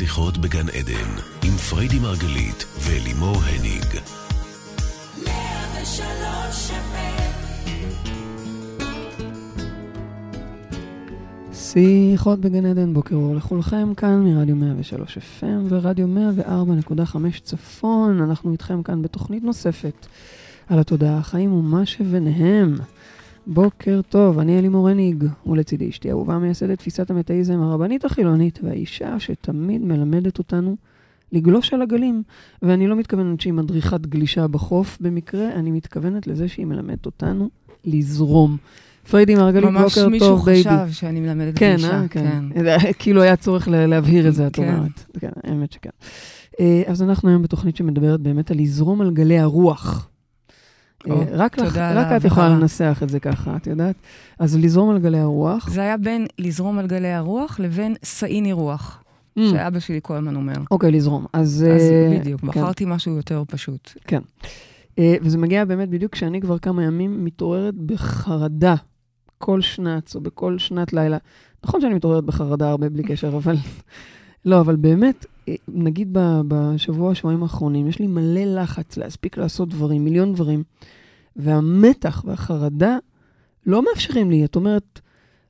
שיחות בגן עדן, עם פריידי מרגלית ולימור הניג. שיחות בגן עדן, בוקר אור לכולכם, כאן מרדיו 103 FM ורדיו 104.5 צפון. אנחנו איתכם כאן בתוכנית נוספת על התודעה, החיים ומה שביניהם. בוקר טוב, אני אלי מורניג, ולצידי אשתי אהובה מייסדת תפיסת המטאיזם הרבנית החילונית, והאישה שתמיד מלמדת אותנו לגלוש על הגלים. ואני לא מתכוונת שהיא מדריכת גלישה בחוף, במקרה אני מתכוונת לזה שהיא מלמדת אותנו לזרום. פריידי מרגלית, בוקר טוב, בייבי. ממש מישהו חשב שאני מלמדת כן, גלישה. אה? כן, כן. כאילו היה צורך להבהיר את זה, את כן. אומרת. כן, האמת שכן. אה, אז אנחנו היום בתוכנית שמדברת באמת על לזרום על גלי הרוח. אה, רק לך- רק את יכולה. לנסח את זה ככה, את יודעת? אז לזרום על גלי הרוח. זה היה בין לזרום על גלי הרוח לבין סערני רוח, Mm, שאבא שלי כל הזמן אומר. אוקיי, לזרום. אז... אז אה, בדיוק, כן. בחרתי משהו יותר פשוט. אה, וזה מגיע באמת בדיוק כשאני כבר כמה ימים מתעוררת בחרדה, כל שנץ או בכל שנת לילה. נכון שאני מתעוררת בחרדה הרבה בלי קשר, אבל... לא, אבל באמת, נגיד בשבוע, שבועיים האחרונים, יש לי מלא לחץ להספיק לעשות דברים, מיליון דברים, והמתח והחרדה לא מאפשרים לי. את אומרת,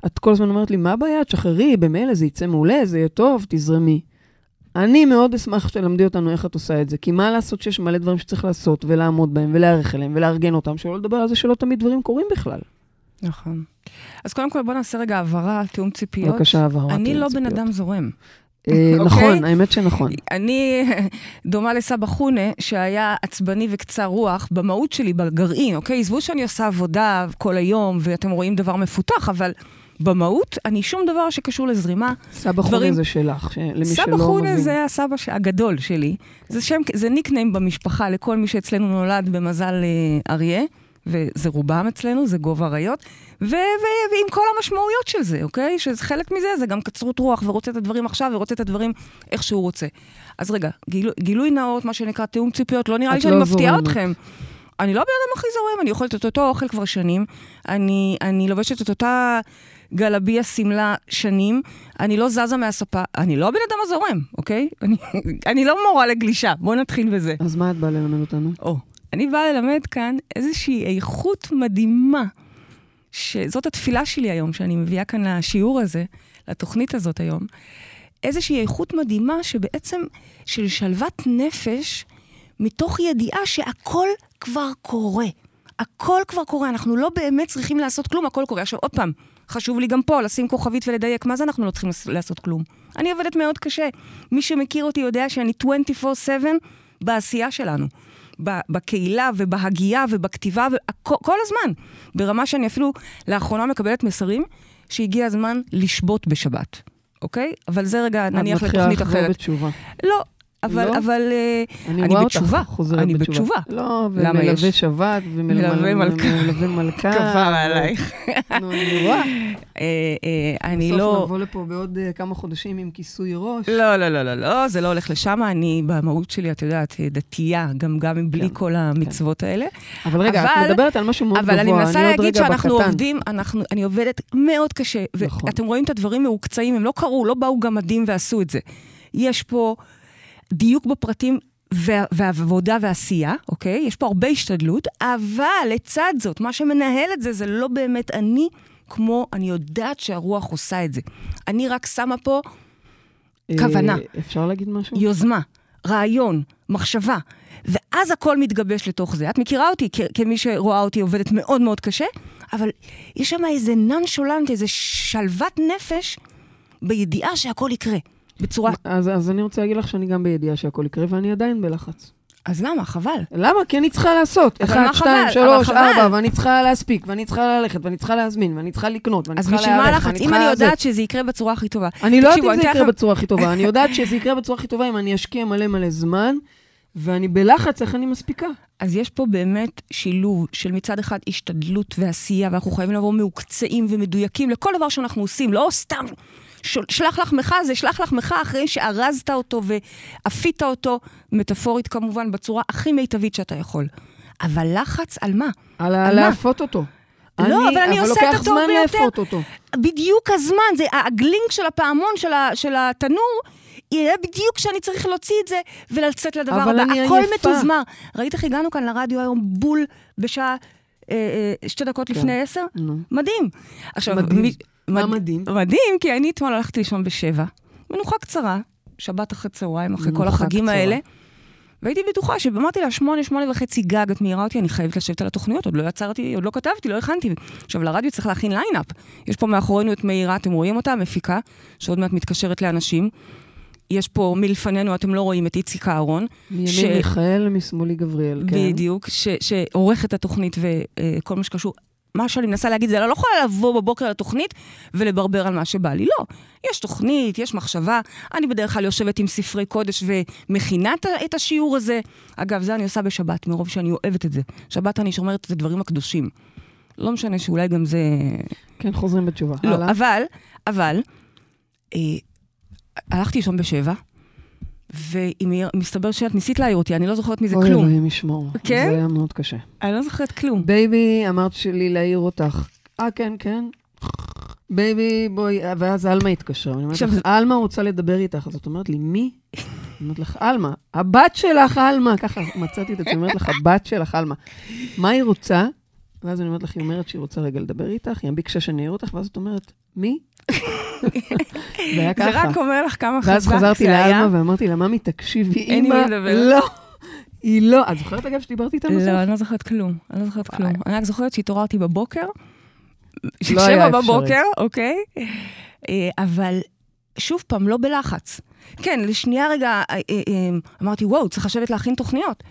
את כל הזמן אומרת לי, מה הבעיה? תשחררי, במילא זה יצא מעולה, זה יהיה טוב, תזרמי. אני מאוד אשמח שתלמדי אותנו איך את עושה את זה, כי מה לעשות שיש מלא דברים שצריך לעשות ולעמוד בהם ולהיערך אליהם ולארגן אותם, שלא לדבר על זה שלא תמיד דברים קורים בכלל. נכון. אז קודם כל בוא נעשה רגע הבהרה, תיאום ציפיות. בבקשה, הבהרה. אני תראי, לא בן ציפיות. אדם זורם. אה, אוקיי? נכון, האמת שנכון. אני דומה לסבא חונה, שהיה עצבני וקצר רוח במהות שלי, בגרעין, אוקיי? עזבו שאני עושה עבודה כל היום, ואתם רואים דבר מפותח, אבל במהות, אני שום דבר שקשור לזרימה. סבא חונה זה שלך, למי שלא סבא מבין. חונה זה הסבא ש- הגדול שלי. זה שם, זה ניקניים במשפחה לכל מי שאצלנו נולד במזל אה, אריה, וזה רובם אצלנו, זה גובה אריות, ו- ו- ועם כל המשמעויות של זה, אוקיי? שזה חלק מזה, זה גם קצרות רוח, ורוצה את הדברים עכשיו, ורוצה את הדברים איך שהוא רוצה. אז רגע, גילו, גילוי נאות, מה שנקרא תיאום ציפיות, לא נראה לי שאני לא מפתיעה. אתכם. אני לא הבן אדם הכי זורם, אני אוכלת את אותו אוכל כבר שנים, אני, אני לובשת את אותה גלביה שמלה שנים, אני לא זזה מהספה, אני לא הבן אדם הזורם, אוקיי? אני, אני לא מורה לגלישה, בואו נתחיל בזה. אז מה את באה ללמד אותנו? או, אני באה ללמד כאן איזושהי איכות מדהימה, שזאת התפילה שלי היום, שאני מביאה כאן לשיעור הזה, לתוכנית הזאת היום, איזושהי איכות מדהימה שבעצם, של שלוות נפש, מתוך ידיעה שהכל כבר קורה. הכל כבר קורה, אנחנו לא באמת צריכים לעשות כלום, הכל קורה. עכשיו, עוד פעם, חשוב לי גם פה לשים כוכבית ולדייק, מה זה אנחנו לא צריכים לעש- לעשות כלום? אני עובדת מאוד קשה. מי שמכיר אותי יודע שאני 24/7 בעשייה שלנו. בקהילה ובהגייה ובכתיבה, כל הזמן. ברמה שאני אפילו לאחרונה מקבלת מסרים שהגיע הזמן לשבות בשבת, אוקיי? אבל זה רגע, נניח את מתחילה לתוכנית לחזור אחרת. בתשובה. לא, אבל, לא? אבל אה, אני אני בתשובה. אותך חוזרת אני בתשובה. לא, ומלווה? שבת, מלווה מלכה. ומלווה מלכה. כפרה עלייך. נו, אני רואה. אה, אה, אני בסוף לא... נבוא לפה בעוד אה, כמה חודשים עם כיסוי ראש. לא, לא, לא, לא, לא, זה לא הולך לשם. אני במהות שלי, את יודעת, דתייה, גם גם בלי כן, כל המצוות האלה. אבל רגע, את מדברת על משהו מאוד גבוה. אבל אני מנסה להגיד שאנחנו. עובדים, אני עובדת מאוד קשה. נכון. ואתם רואים את הדברים מעוקצעים, הם לא קרו, לא באו גמדים ועשו את זה. יש פה דיוק בפרטים וה, ועבודה ועשייה, אוקיי? יש פה הרבה השתדלות, אבל לצד זאת, מה שמנהל את זה, זה לא באמת אני, כמו אני יודעת שהרוח עושה את זה. אני רק שמה פה אה, כוונה. אפשר להגיד משהו? יוזמה, רעיון, מחשבה, ואז הכל מתגבש לתוך זה. את מכירה אותי כ- כמי שרואה אותי עובדת מאוד מאוד קשה, אבל יש שם איזה נונשולנט, איזה שלוות נפש בידיעה שהכל יקרה. בצורה... אז, אז אני רוצה להגיד לך שאני גם בידיעה שהכל יקרה, ואני עדיין בלחץ. אז למה? חבל. למה? כי אני צריכה לעשות. אחד, שתיים? שלוש. ארבע, ואני צריכה להספיק, ואני צריכה ללכת, ואני צריכה להזמין, ואני צריכה לקנות, ואני אז צריכה בשביל מה להיערך? ואני אם צריכה אני. יודעת שזה יקרה בצורה הכי טובה. אני לא יודעת אם זה יקרה בצורה הכי טובה, אני יודעת שזה יקרה בצורה הכי טובה אם אני אשקיע מלא מלא זמן, ואני בלחץ, איך אני מספיקה? אז יש פה באמת שילוב של מצד אחד השתדלות ועשייה, ואנחנו חייבים לבוא מעוקצעים ומדויקים לכל דבר שאנחנו עושים, לא סתם שלח לחמך זה שלח לחמך אחרי שארזת אותו ואפית אותו, מטאפורית כמובן, בצורה הכי מיטבית שאתה יכול. אבל לחץ על מה? על על מה? לאפות אותו. לא, אבל אני עושה את אבל הטוב לוקח זמן ביותר. לאפות אותו. בדיוק הזמן, זה הגלינק של הפעמון של, ה, של התנור, יהיה בדיוק כשאני צריך להוציא את זה ולצאת לדבר אבל הבא. אני הכל עייפה. מתוזמר. ראית איך הגענו כאן לרדיו היום בול בשעה אה, אה, שתי דקות כן. לפני עשר? נו. מדהים. עכשיו, מדהים. מי- מה מד- מדהים? מדהים, כי אני אתמול הלכתי לישון בשבע. מנוחה קצרה, שבת אחרי צהריים, אחרי כל החגים קצרה. האלה. והייתי בטוחה שאמרתי לה, שמונה, שמונה וחצי גג, את מעירה אותי, אני חייבת לשבת על התוכניות, עוד לא יצרתי, עוד לא כתבתי, לא הכנתי. עכשיו, לרדיו צריך להכין ליינאפ. יש פה מאחורינו את מאירה, אתם רואים אותה, המפיקה, שעוד מעט מתקשרת לאנשים. יש פה מלפנינו, אתם לא רואים את איציק אהרון. מימין ש- מיכאל, משמאלי גבריאל, כן. בדיוק, שעורך את התוכנית וכל מה שקשור. מה שאני מנסה להגיד זה, אני לא יכולה לבוא בבוקר לתוכנית ולברבר על מה שבא לי. לא. יש תוכנית, יש מחשבה. אני בדרך כלל יושבת עם ספרי קודש ומכינה את השיעור הזה. אגב, זה אני עושה בשבת, מרוב שאני אוהבת את זה. שבת אני שומרת את הדברים הקדושים. לא משנה שאולי גם זה... כן, חוזרים בתשובה. לא, הלאה. אבל, אבל, אה, הלכתי לישון בשבע, ומסתבר שאת ניסית להעיר אותי, אני לא זוכרת מזה אוי, כלום. אלוהים ישמור. כן? זה היה מאוד קשה. אני לא זוכרת כלום. baby, אמרת שלי להעיר אותך. אה, כן, כן. baby, בואי, ואז עלמה התקשרה. אני אומרת לך, עלמה רוצה לדבר איתך. אז את אומרת לי, מי? אני אומרת לך, עלמה. הבת שלך, עלמה. ככה מצאתי את עצמי, אומרת לך, הבת שלך, עלמה. מה היא רוצה? ואז אני אומרת לך, היא אומרת שהיא רוצה רגע לדבר איתך, היא ביקשה שאני אעיר אותך, ואז את אומרת, מי? זה היה ככה. זה רק אומר לך כמה ואז חזק חזרתי זה היה. לאלמה ואמרתי לה, ממי, תקשיבי, אימא, מי לדבר." לא. היא לא. את זוכרת, אגב, שדיברתי איתה בסוף? לא, אני לא זוכרת כלום. אני לא זוכרת כלום. אני רק זוכרת שהתעוררתי בבוקר, לא היה שבע. בבוקר, אוקיי? אה, אבל שוב פעם, לא בלחץ. כן, לשנייה רגע אה, אה, אמרתי, וואו, צריך לשבת להכין תוכניות.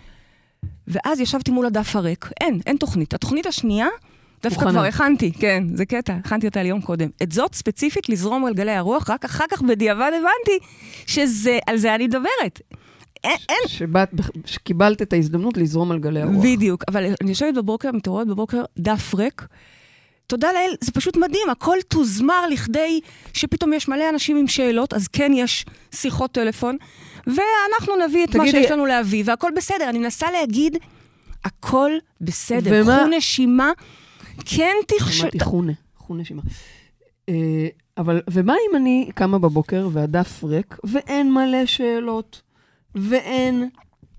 ואז ישבתי מול הדף הריק, אין, אין תוכנית. התוכנית השנייה, דווקא. כבר הכנתי, כן, זה קטע, הכנתי אותה ליום קודם. את זאת ספציפית, לזרום על גלי הרוח, רק אחר כך בדיעבד הבנתי שעל זה אני מדברת. אין, אין, שבאת, שקיבלת את ההזדמנות לזרום על גלי הרוח. בדיוק, אבל אני יושבת בבוקר, מתעוררת בבוקר, דף ריק. תודה לאל, זה פשוט מדהים, הכל תוזמר לכדי שפתאום יש מלא אנשים עם שאלות, אז כן יש שיחות טלפון, ואנחנו נביא את מה שיש לנו להביא, והכל בסדר. אני מנסה להגיד, הכל בסדר. ומה- קחו נשימה, כן תחשב... שמעתי חונה, חונה שימה. אה, אבל, ומה אם אני קמה בבוקר והדף ריק, ואין מלא שאלות, ואין,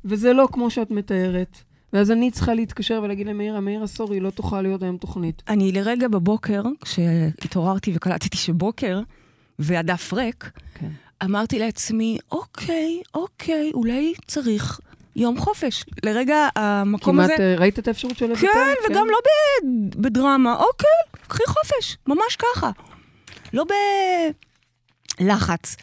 וזה לא כמו שאת מתארת, ואז אני צריכה להתקשר ולהגיד למאירה, מאירה, סורי, לא תוכל להיות היום תוכנית. אני לרגע בבוקר, כשהתעוררתי וקלטתי שבוקר, והדף ריק, כן. אמרתי לעצמי, אוקיי, אוקיי, אולי צריך יום חופש. לרגע המקום כמעט הזה... אה, ראית את האפשרות של לבטל? כן, וגם לא ב- בדרמה. אוקיי, קחי חופש, ממש ככה. לא בלחץ.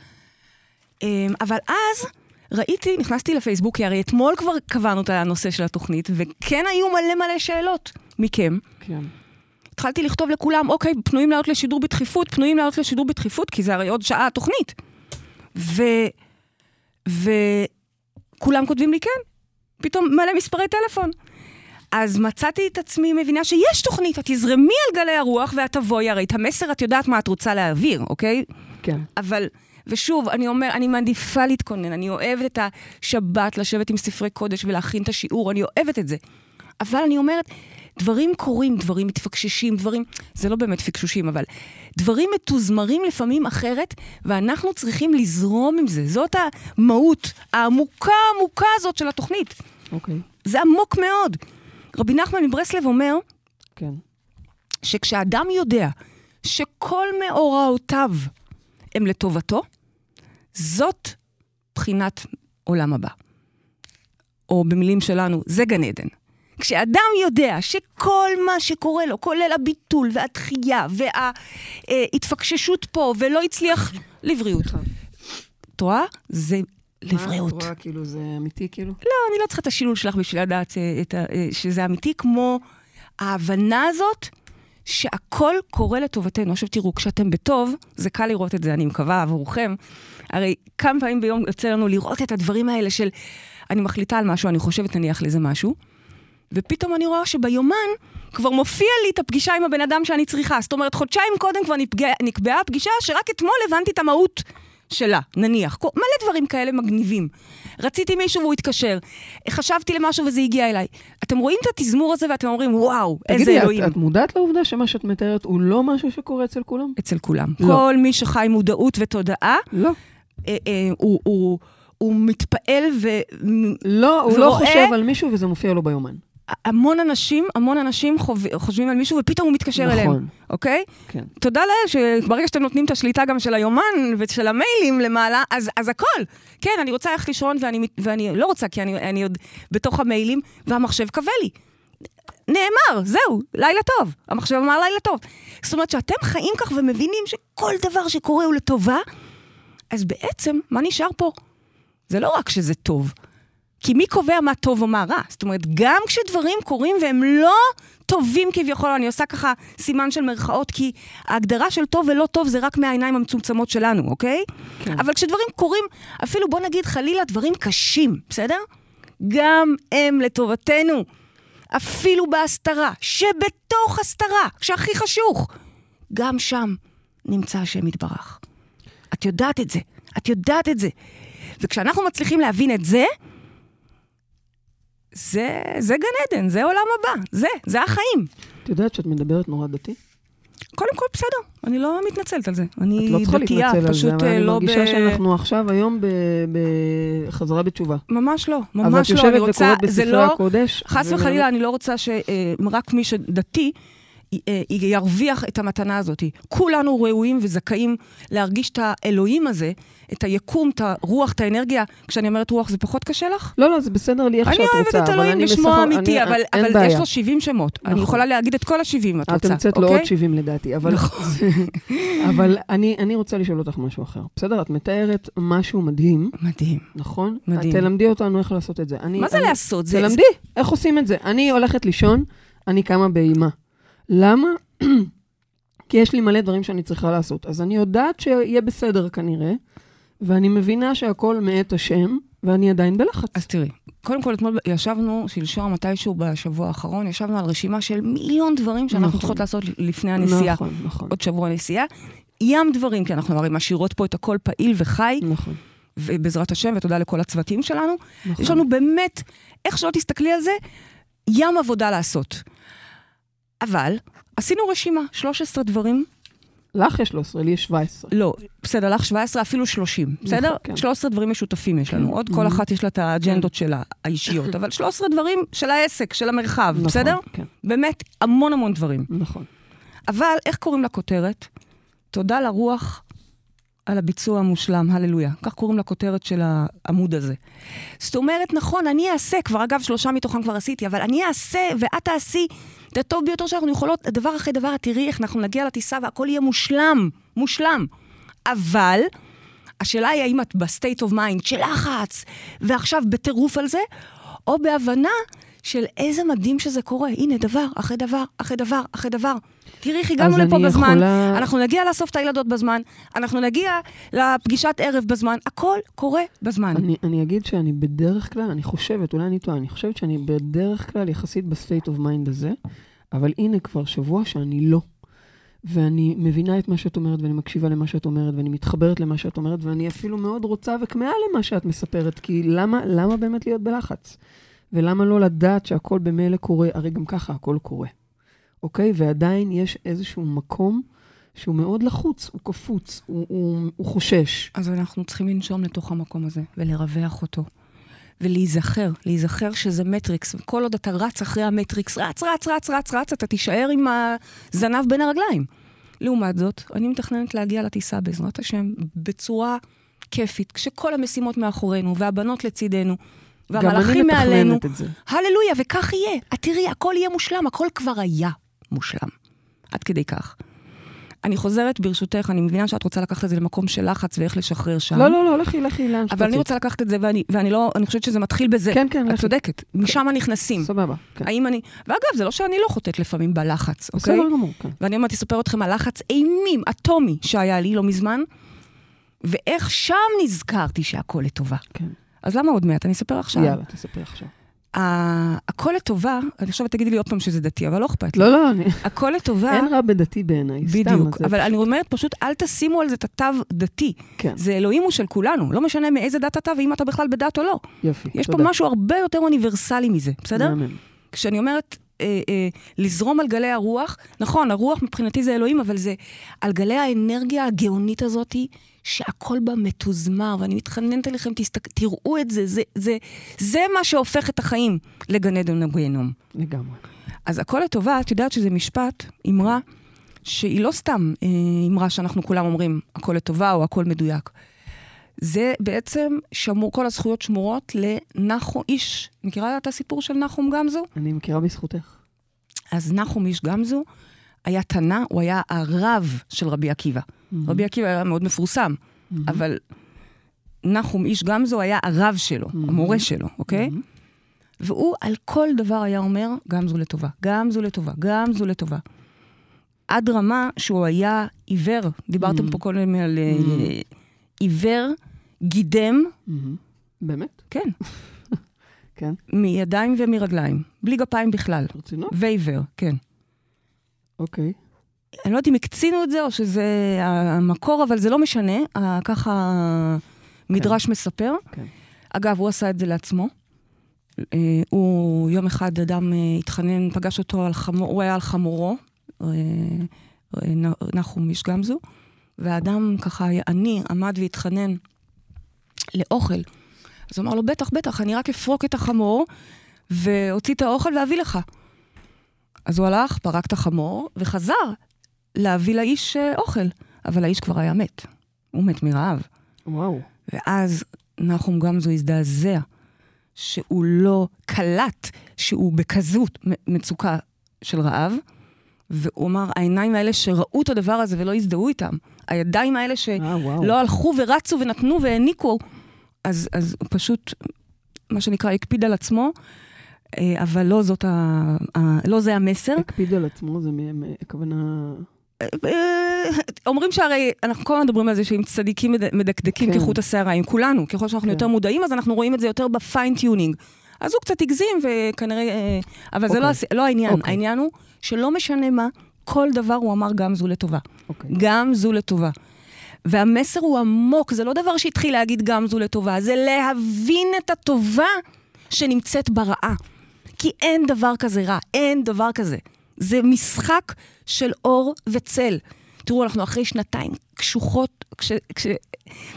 אמ, אבל אז ראיתי, נכנסתי לפייסבוק, כי הרי אתמול כבר קבענו את הנושא של התוכנית, וכן היו מלא מלא שאלות מכם. כן. התחלתי לכתוב לכולם, אוקיי, פנויים לעלות לשידור בדחיפות, פנויים לעלות לשידור בדחיפות, כי זה הרי עוד שעה התוכנית. ו... וכולם כותבים לי כן. פתאום מלא מספרי טלפון. אז מצאתי את עצמי מבינה שיש תוכנית, את תזרמי על גלי הרוח ואת תבואי, הרי את המסר את יודעת מה את רוצה להעביר, אוקיי? כן. אבל, ושוב, אני אומר, אני מעדיפה להתכונן, אני אוהבת את השבת, לשבת עם ספרי קודש ולהכין את השיעור, אני אוהבת את זה. אבל אני אומרת, דברים קורים, דברים מתפקששים, דברים, זה לא באמת פקשושים, אבל דברים מתוזמרים לפעמים אחרת, ואנחנו צריכים לזרום עם זה. זאת המהות העמוקה עמוקה הזאת של התוכנית. אוקיי. זה עמוק מאוד. רבי נחמן מברסלב אומר, כן. שכשאדם יודע שכל מאורעותיו הם לטובתו, זאת בחינת עולם הבא. או במילים שלנו, זה גן עדן. כשאדם יודע שכל מה שקורה לו, כולל הביטול והדחייה וההתפקששות פה, ולא הצליח לבריאות. את רואה? זה מה, לבריאות. את רואה כאילו זה אמיתי כאילו? לא, אני לא צריכה את השילול שלך בשביל לדעת אה, אה, שזה אמיתי, כמו ההבנה הזאת שהכל קורה לטובתנו. עכשיו תראו, כשאתם בטוב, זה קל לראות את זה, אני מקווה, עבורכם. הרי כמה פעמים ביום יוצא לנו לראות את הדברים האלה של אני מחליטה על משהו, אני חושבת נניח לזה משהו, ופתאום אני רואה שביומן כבר מופיע לי את הפגישה עם הבן אדם שאני צריכה. זאת אומרת, חודשיים קודם כבר נקבעה הפגישה, שרק אתמול הבנתי את המהות שלה, נניח. מלא דברים כאלה מגניבים. רציתי מישהו והוא התקשר. חשבתי למשהו וזה הגיע אליי. אתם רואים את התזמור הזה ואתם אומרים, וואו, איזה תגידי, אלוהים. את, את מודעת לעובדה שמה שאת מתארת הוא לא משהו שקורה אצל כולם? אצל כולם. לא. כל מי שחי מודעות ותודעה, לא. אה, אה, הוא, הוא, הוא מתפעל ו... לא, הוא לא ורואה- חושב על מישהו וזה מופיע לו ביומן. המון אנשים, המון אנשים חוב... חושבים על מישהו ופתאום הוא מתקשר נכון. אליהם, אוקיי? כן. תודה לאל שברגע שאתם נותנים את השליטה גם של היומן ושל המיילים למעלה, אז, אז הכל. כן, אני רוצה ללכת לישון ואני, ואני לא רוצה, כי אני, אני עוד בתוך המיילים, והמחשב קווה לי. נאמר, זהו, לילה טוב. המחשב אמר לילה טוב. זאת אומרת שאתם חיים כך ומבינים שכל דבר שקורה הוא לטובה, אז בעצם, מה נשאר פה? זה לא רק שזה טוב, כי מי קובע מה טוב או מה רע? זאת אומרת, גם כשדברים קורים והם לא טובים כביכול, אני עושה ככה סימן של מרכאות, כי ההגדרה של טוב ולא טוב זה רק מהעיניים המצומצמות שלנו, אוקיי? כן. אבל כשדברים קורים, אפילו בוא נגיד חלילה דברים קשים, בסדר? גם הם לטובתנו. אפילו בהסתרה, שבתוך הסתרה, שהכי חשוך, גם שם נמצא השם יתברך. את יודעת את זה, את יודעת את זה. וכשאנחנו מצליחים להבין את זה, זה, זה גן עדן, זה עולם הבא, זה, זה החיים. את יודעת שאת מדברת נורא דתי? קודם כל, בסדר, אני לא מתנצלת על זה. אני את לא צריכה דתייה, להתנצל על זה, פשוט אבל אה, אני לא מרגישה ב... שאנחנו עכשיו היום ב- בחזרה בתשובה. ממש לא, אבל ממש את לא, אני יושבת רוצה, וקוראת זה בספרי לא, הקודש. חס וחלילה, אני לא רוצה שרק מי שדתי אה, ירוויח את המתנה הזאת. כולנו ראויים וזכאים להרגיש את האלוהים הזה, את היקום, את הרוח, את האנרגיה. כשאני אומרת רוח, זה פחות קשה לך? לא, לא, זה בסדר לי איך אני שאת רוצה. אוהבת את אלוהים אני בשמו האמיתי, אני- אבל אבל בעיה. יש לו 70 שמות. אני נכון. יכולה להגיד את כל ה-70, את את רוצה, המצאת לו אוקיי? עוד 70 לדעתי, אבל, אבל אני, אני רוצה לשאול אותך משהו אחר. בסדר, את מתארת משהו מדהים, מדהים. נכון? מדהים. תלמדי אותנו איך לעשות את זה. אני, מה זה אני, לעשות? זה- תלמדי, איך עושים את זה. אני הולכת לישון, אני קמה באימה. למה? כי יש לי מלא דברים שאני צריכה לעשות. אז אני יודעת שיהיה בסדר כנראה, ואני מבינה שהכל מאת השם, ואני עדיין בלחץ. אז תראי, קודם כל אתמול ישבנו, שלשום, מתישהו בשבוע האחרון, ישבנו על רשימה של מיליון דברים שאנחנו נכון. צריכות לעשות לפני הנסיעה. נכון, נכון. עוד שבוע נסיעה. ים דברים, כי אנחנו הרי משאירות פה את הכל פעיל וחי, נכון, ובעזרת השם, ותודה לכל הצוותים שלנו. נכון. יש לנו באמת, איך שלא תסתכלי על זה, ים עבודה לעשות. אבל עשינו רשימה, 13 דברים, לך יש 13, לי יש 17. לא, בסדר, לך 17, אפילו 30, בסדר? כן. 13 דברים משותפים יש לנו. עוד כל Mhm. אחת יש לה את האג'נדות שלה, האישיות, אבל 13 דברים של העסק, של המרחב, נכון, בסדר? כן, באמת, המון המון דברים. נכון. אבל איך קוראים לכותרת? תודה לרוח על הביצוע המושלם, הללויה. כך קוראים לכותרת של העמוד הזה. זאת אומרת, נכון, אני אעשה, כבר אגב, שלושה מתוכם כבר עשיתי, אבל אני אעשה ואת תעשי את הטוב ביותר שאנחנו יכולות, דבר אחרי דבר, תראי איך אנחנו נגיע לטיסה והכל יהיה מושלם, מושלם. אבל, השאלה היא האם את ב state of mind של לחץ, ועכשיו בטירוף על זה, או בהבנה של איזה מדהים שזה קורה. הנה, דבר אחרי דבר, אחרי דבר, אחרי דבר. תראי איך הגענו לפה בזמן, יכולה- אנחנו נגיע לאסוף את הילדות בזמן, אנחנו נגיע לפגישת ערב בזמן, הכל קורה בזמן. אני, אני אגיד שאני בדרך כלל, אני חושבת, אולי אני טועה, אני חושבת שאני בדרך כלל יחסית ב state of mind הזה, אבל הנה כבר שבוע שאני לא. ואני מבינה את מה שאת אומרת, ואני מקשיבה למה שאת אומרת, ואני מתחברת למה שאת אומרת, ואני אפילו מאוד רוצה וכמהה למה שאת מספרת, כי למה, למה באמת להיות בלחץ? ולמה לא לדעת שהכל במילא קורה? הרי גם ככה הכל קורה, אוקיי? ועדיין יש איזשהו מקום שהוא מאוד לחוץ, הוא קפוץ, הוא, הוא, הוא חושש. אז אנחנו צריכים לנשום לתוך המקום הזה, ולרווח אותו. ולהיזכר, להיזכר שזה מטריקס. כל עוד אתה רץ אחרי המטריקס, רץ, רץ, רץ, רץ, רץ, אתה תישאר עם הזנב בין הרגליים. לעומת זאת, אני מתכננת להגיע לטיסה בעזרת השם בצורה כיפית, כשכל המשימות מאחורינו, והבנות לצידנו, והמלאכים מעלינו. את. הללויה, וכך יהיה. את תראי, הכל יהיה מושלם, הכל כבר היה מושלם. עד כדי כך. אני חוזרת, ברשותך, אני מבינה שאת רוצה לקחת את זה למקום של לחץ ואיך לשחרר שם. לא, לא, לא, לכי, לכי לאן שתרצי. אבל אני רוצה לקחת את זה, ואני, ואני לא, אני חושבת שזה מתחיל בזה. כן, כן, את לכי. צודקת, משם נכנסים. סבבה, כן. האם אני... ואגב, זה לא שאני לא חוטאת לפעמים בלחץ, אוקיי? בסדר גמור, כן. ואני אומרת, אספר אתכם על לחץ אימים, אטומי, שהיה לי לא מזמן, ואיך שם נזכרתי שהכל לטובה. כן. אז למה עוד מעט? אני אספר עכשיו. יאללה, תספרי עכשיו. הכל לטובה, אני עכשיו תגידי לי עוד פעם שזה דתי, אבל לא אכפת לי. לא, לא, אני... הכל לטובה, אין רע בדתי בעיניי, סתם. בדיוק. אבל אני אומרת פשוט, אל תשימו על זה את התו דתי. כן, זה אלוהים הוא של כולנו, לא משנה מאיזה דת אתה ואם אתה בכלל בדת או לא. יופי, יש פה. משהו הרבה יותר אוניברסלי מזה, בסדר? כשאני אומרת אה, אה, לזרום על גלי הרוח, נכון, הרוח מבחינתי זה אלוהים, אבל זה על גלי האנרגיה הגאונית הזאת, שהכל בה מתוזמר, ואני מתחננת אליכם, תסתק... תראו את זה, זה, זה, זה מה שהופך את החיים לגן עדן וגיהנום. לגמרי. אז הכל לטובה, את יודעת שזה משפט, אמרה, שהיא לא סתם אה, אמרה שאנחנו כולם אומרים הכל לטובה או הכל מדויק. זה בעצם שמור, כל הזכויות שמורות לנחום איש. מכירה את הסיפור של נחום גמזו? אני מכירה בזכותך. אז נחום איש גמזו היה תנא, הוא היה הרב של רבי עקיבא. רבי עקיבא היה מאוד מפורסם, אבל נחום איש גמזו היה הרב שלו, המורה שלו, אוקיי? והוא על כל דבר היה אומר, גם זו לטובה, גם זו לטובה, גם זו לטובה. עד רמה שהוא היה עיוור, דיברתם פה קודם על אה, עיוור, גידם. באמת? כן, כן. מידיים ומרגליים, בלי גפיים בכלל, ברצינות? ועיוור, כן. אוקיי. אני לא יודעת אם הקצינו את זה או שזה המקור, אבל זה לא משנה, ככה מדרש מספר. כן. אגב, הוא עשה את זה לעצמו. אה, הוא, יום אחד אדם אה, התחנן, פגש אותו על חמור, הוא היה על חמורו, אה, נחום איש גמזו, והאדם ככה עני, עמד והתחנן לאוכל. אז הוא אמר לו, בטח, בטח, אני רק אפרוק את החמור, והוציא את האוכל ואביא לך. אז הוא הלך, פרק את החמור, וחזר להביא לאיש אה, אוכל. אבל האיש כבר היה מת. הוא מת מרעב. וואו. ואז נחום גמזו הזדעזע שהוא לא קלט שהוא בכזאת מצוקה של רעב, והוא אמר, העיניים האלה שראו את הדבר הזה ולא הזדהו איתם, הידיים האלה אה. שלא הלכו ורצו ונתנו והעניקו, אז, אז הוא פשוט, מה שנקרא, הקפיד על עצמו, אה, אבל לא זאת ה... ה- לא זה המסר. הקפיד על עצמו, זה הכוונה... אה, אומרים שהרי, אנחנו כל הזמן מדברים על זה שאם צדיקים מד- מדקדקים כן. כחוט השערה, עם כולנו, ככל שאנחנו כן. יותר מודעים, אז אנחנו רואים את זה יותר ב fine-tuning. אז הוא קצת הגזים, וכנראה... אה, אבל זה לא אוקיי. לא העניין. אוקיי. העניין הוא שלא משנה מה, כל דבר הוא אמר גם זו לטובה. אוקיי. גם זו לטובה. והמסר הוא עמוק, זה לא דבר שהתחיל להגיד גם זו לטובה, זה להבין את הטובה שנמצאת ברעה. כי אין דבר כזה רע, אין דבר כזה. זה משחק של אור וצל. תראו, אנחנו אחרי שנתיים קשוחות, כש, כש,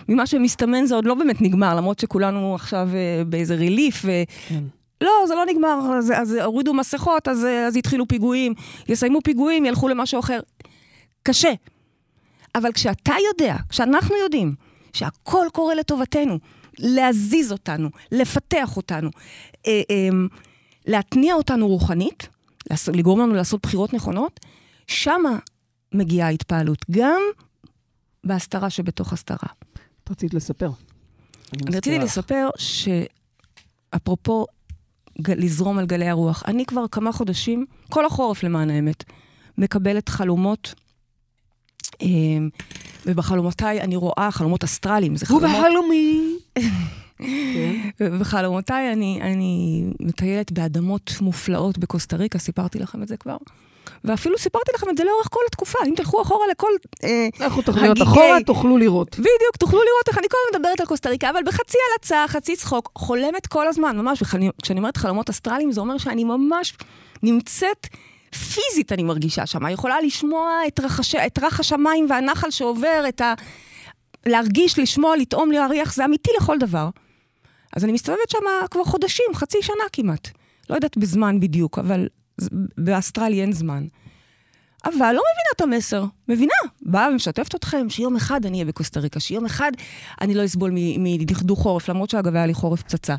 ממה שמסתמן זה עוד לא באמת נגמר, למרות שכולנו עכשיו אה, באיזה ריליף, ו... כן. לא, זה לא נגמר, אז, אז הורידו מסכות, אז, אז התחילו פיגועים, יסיימו פיגועים, ילכו למשהו אחר. קשה. אבל כשאתה יודע, כשאנחנו יודעים, שהכל קורה לטובתנו, להזיז אותנו, לפתח אותנו, אה, אה, להתניע אותנו רוחנית, לגרום לנו לעשות בחירות נכונות, שמה מגיעה ההתפעלות, גם בהסתרה שבתוך הסתרה. את רצית לספר. אני רציתי. לספר שאפרופו לזרום על גלי הרוח, אני כבר כמה חודשים, כל החורף למען האמת, מקבלת חלומות, ובחלומותיי אני רואה חלומות אסטרליים, זה חלומות... ובחלומי. כן. בחלומותיי אני, אני מטיילת באדמות מופלאות בקוסטה ריקה, סיפרתי לכם את זה כבר. ואפילו סיפרתי לכם את זה לאורך כל התקופה. אם תלכו אחורה לכל... אה, לכו תוכניות הגיגי. אחורה, תוכלו לראות. בדיוק, תוכלו לראות איך אני כל הזמן מדברת על קוסטה ריקה, אבל בחצי הלצה, חצי צחוק, חולמת כל הזמן, ממש. וכשאני כשאני אומרת חלומות אסטרליים, זה אומר שאני ממש נמצאת, פיזית אני מרגישה שם. יכולה לשמוע את, רחש, את רחש המים והנחל שעובר, את ה... להרגיש, לשמוע, לטעום, להריח, זה אמיתי לכל דבר. אז אני מסתובבת שם כבר חודשים, חצי שנה כמעט. לא יודעת בזמן בדיוק, אבל באסטרלי אין זמן. אבל לא מבינה את המסר. מבינה, באה ומשתפת אתכם שיום אחד אני אהיה בקוסטה ריקה, שיום אחד אני לא אסבול מדכדוך חורף, למרות שאגב היה לי חורף פצצה.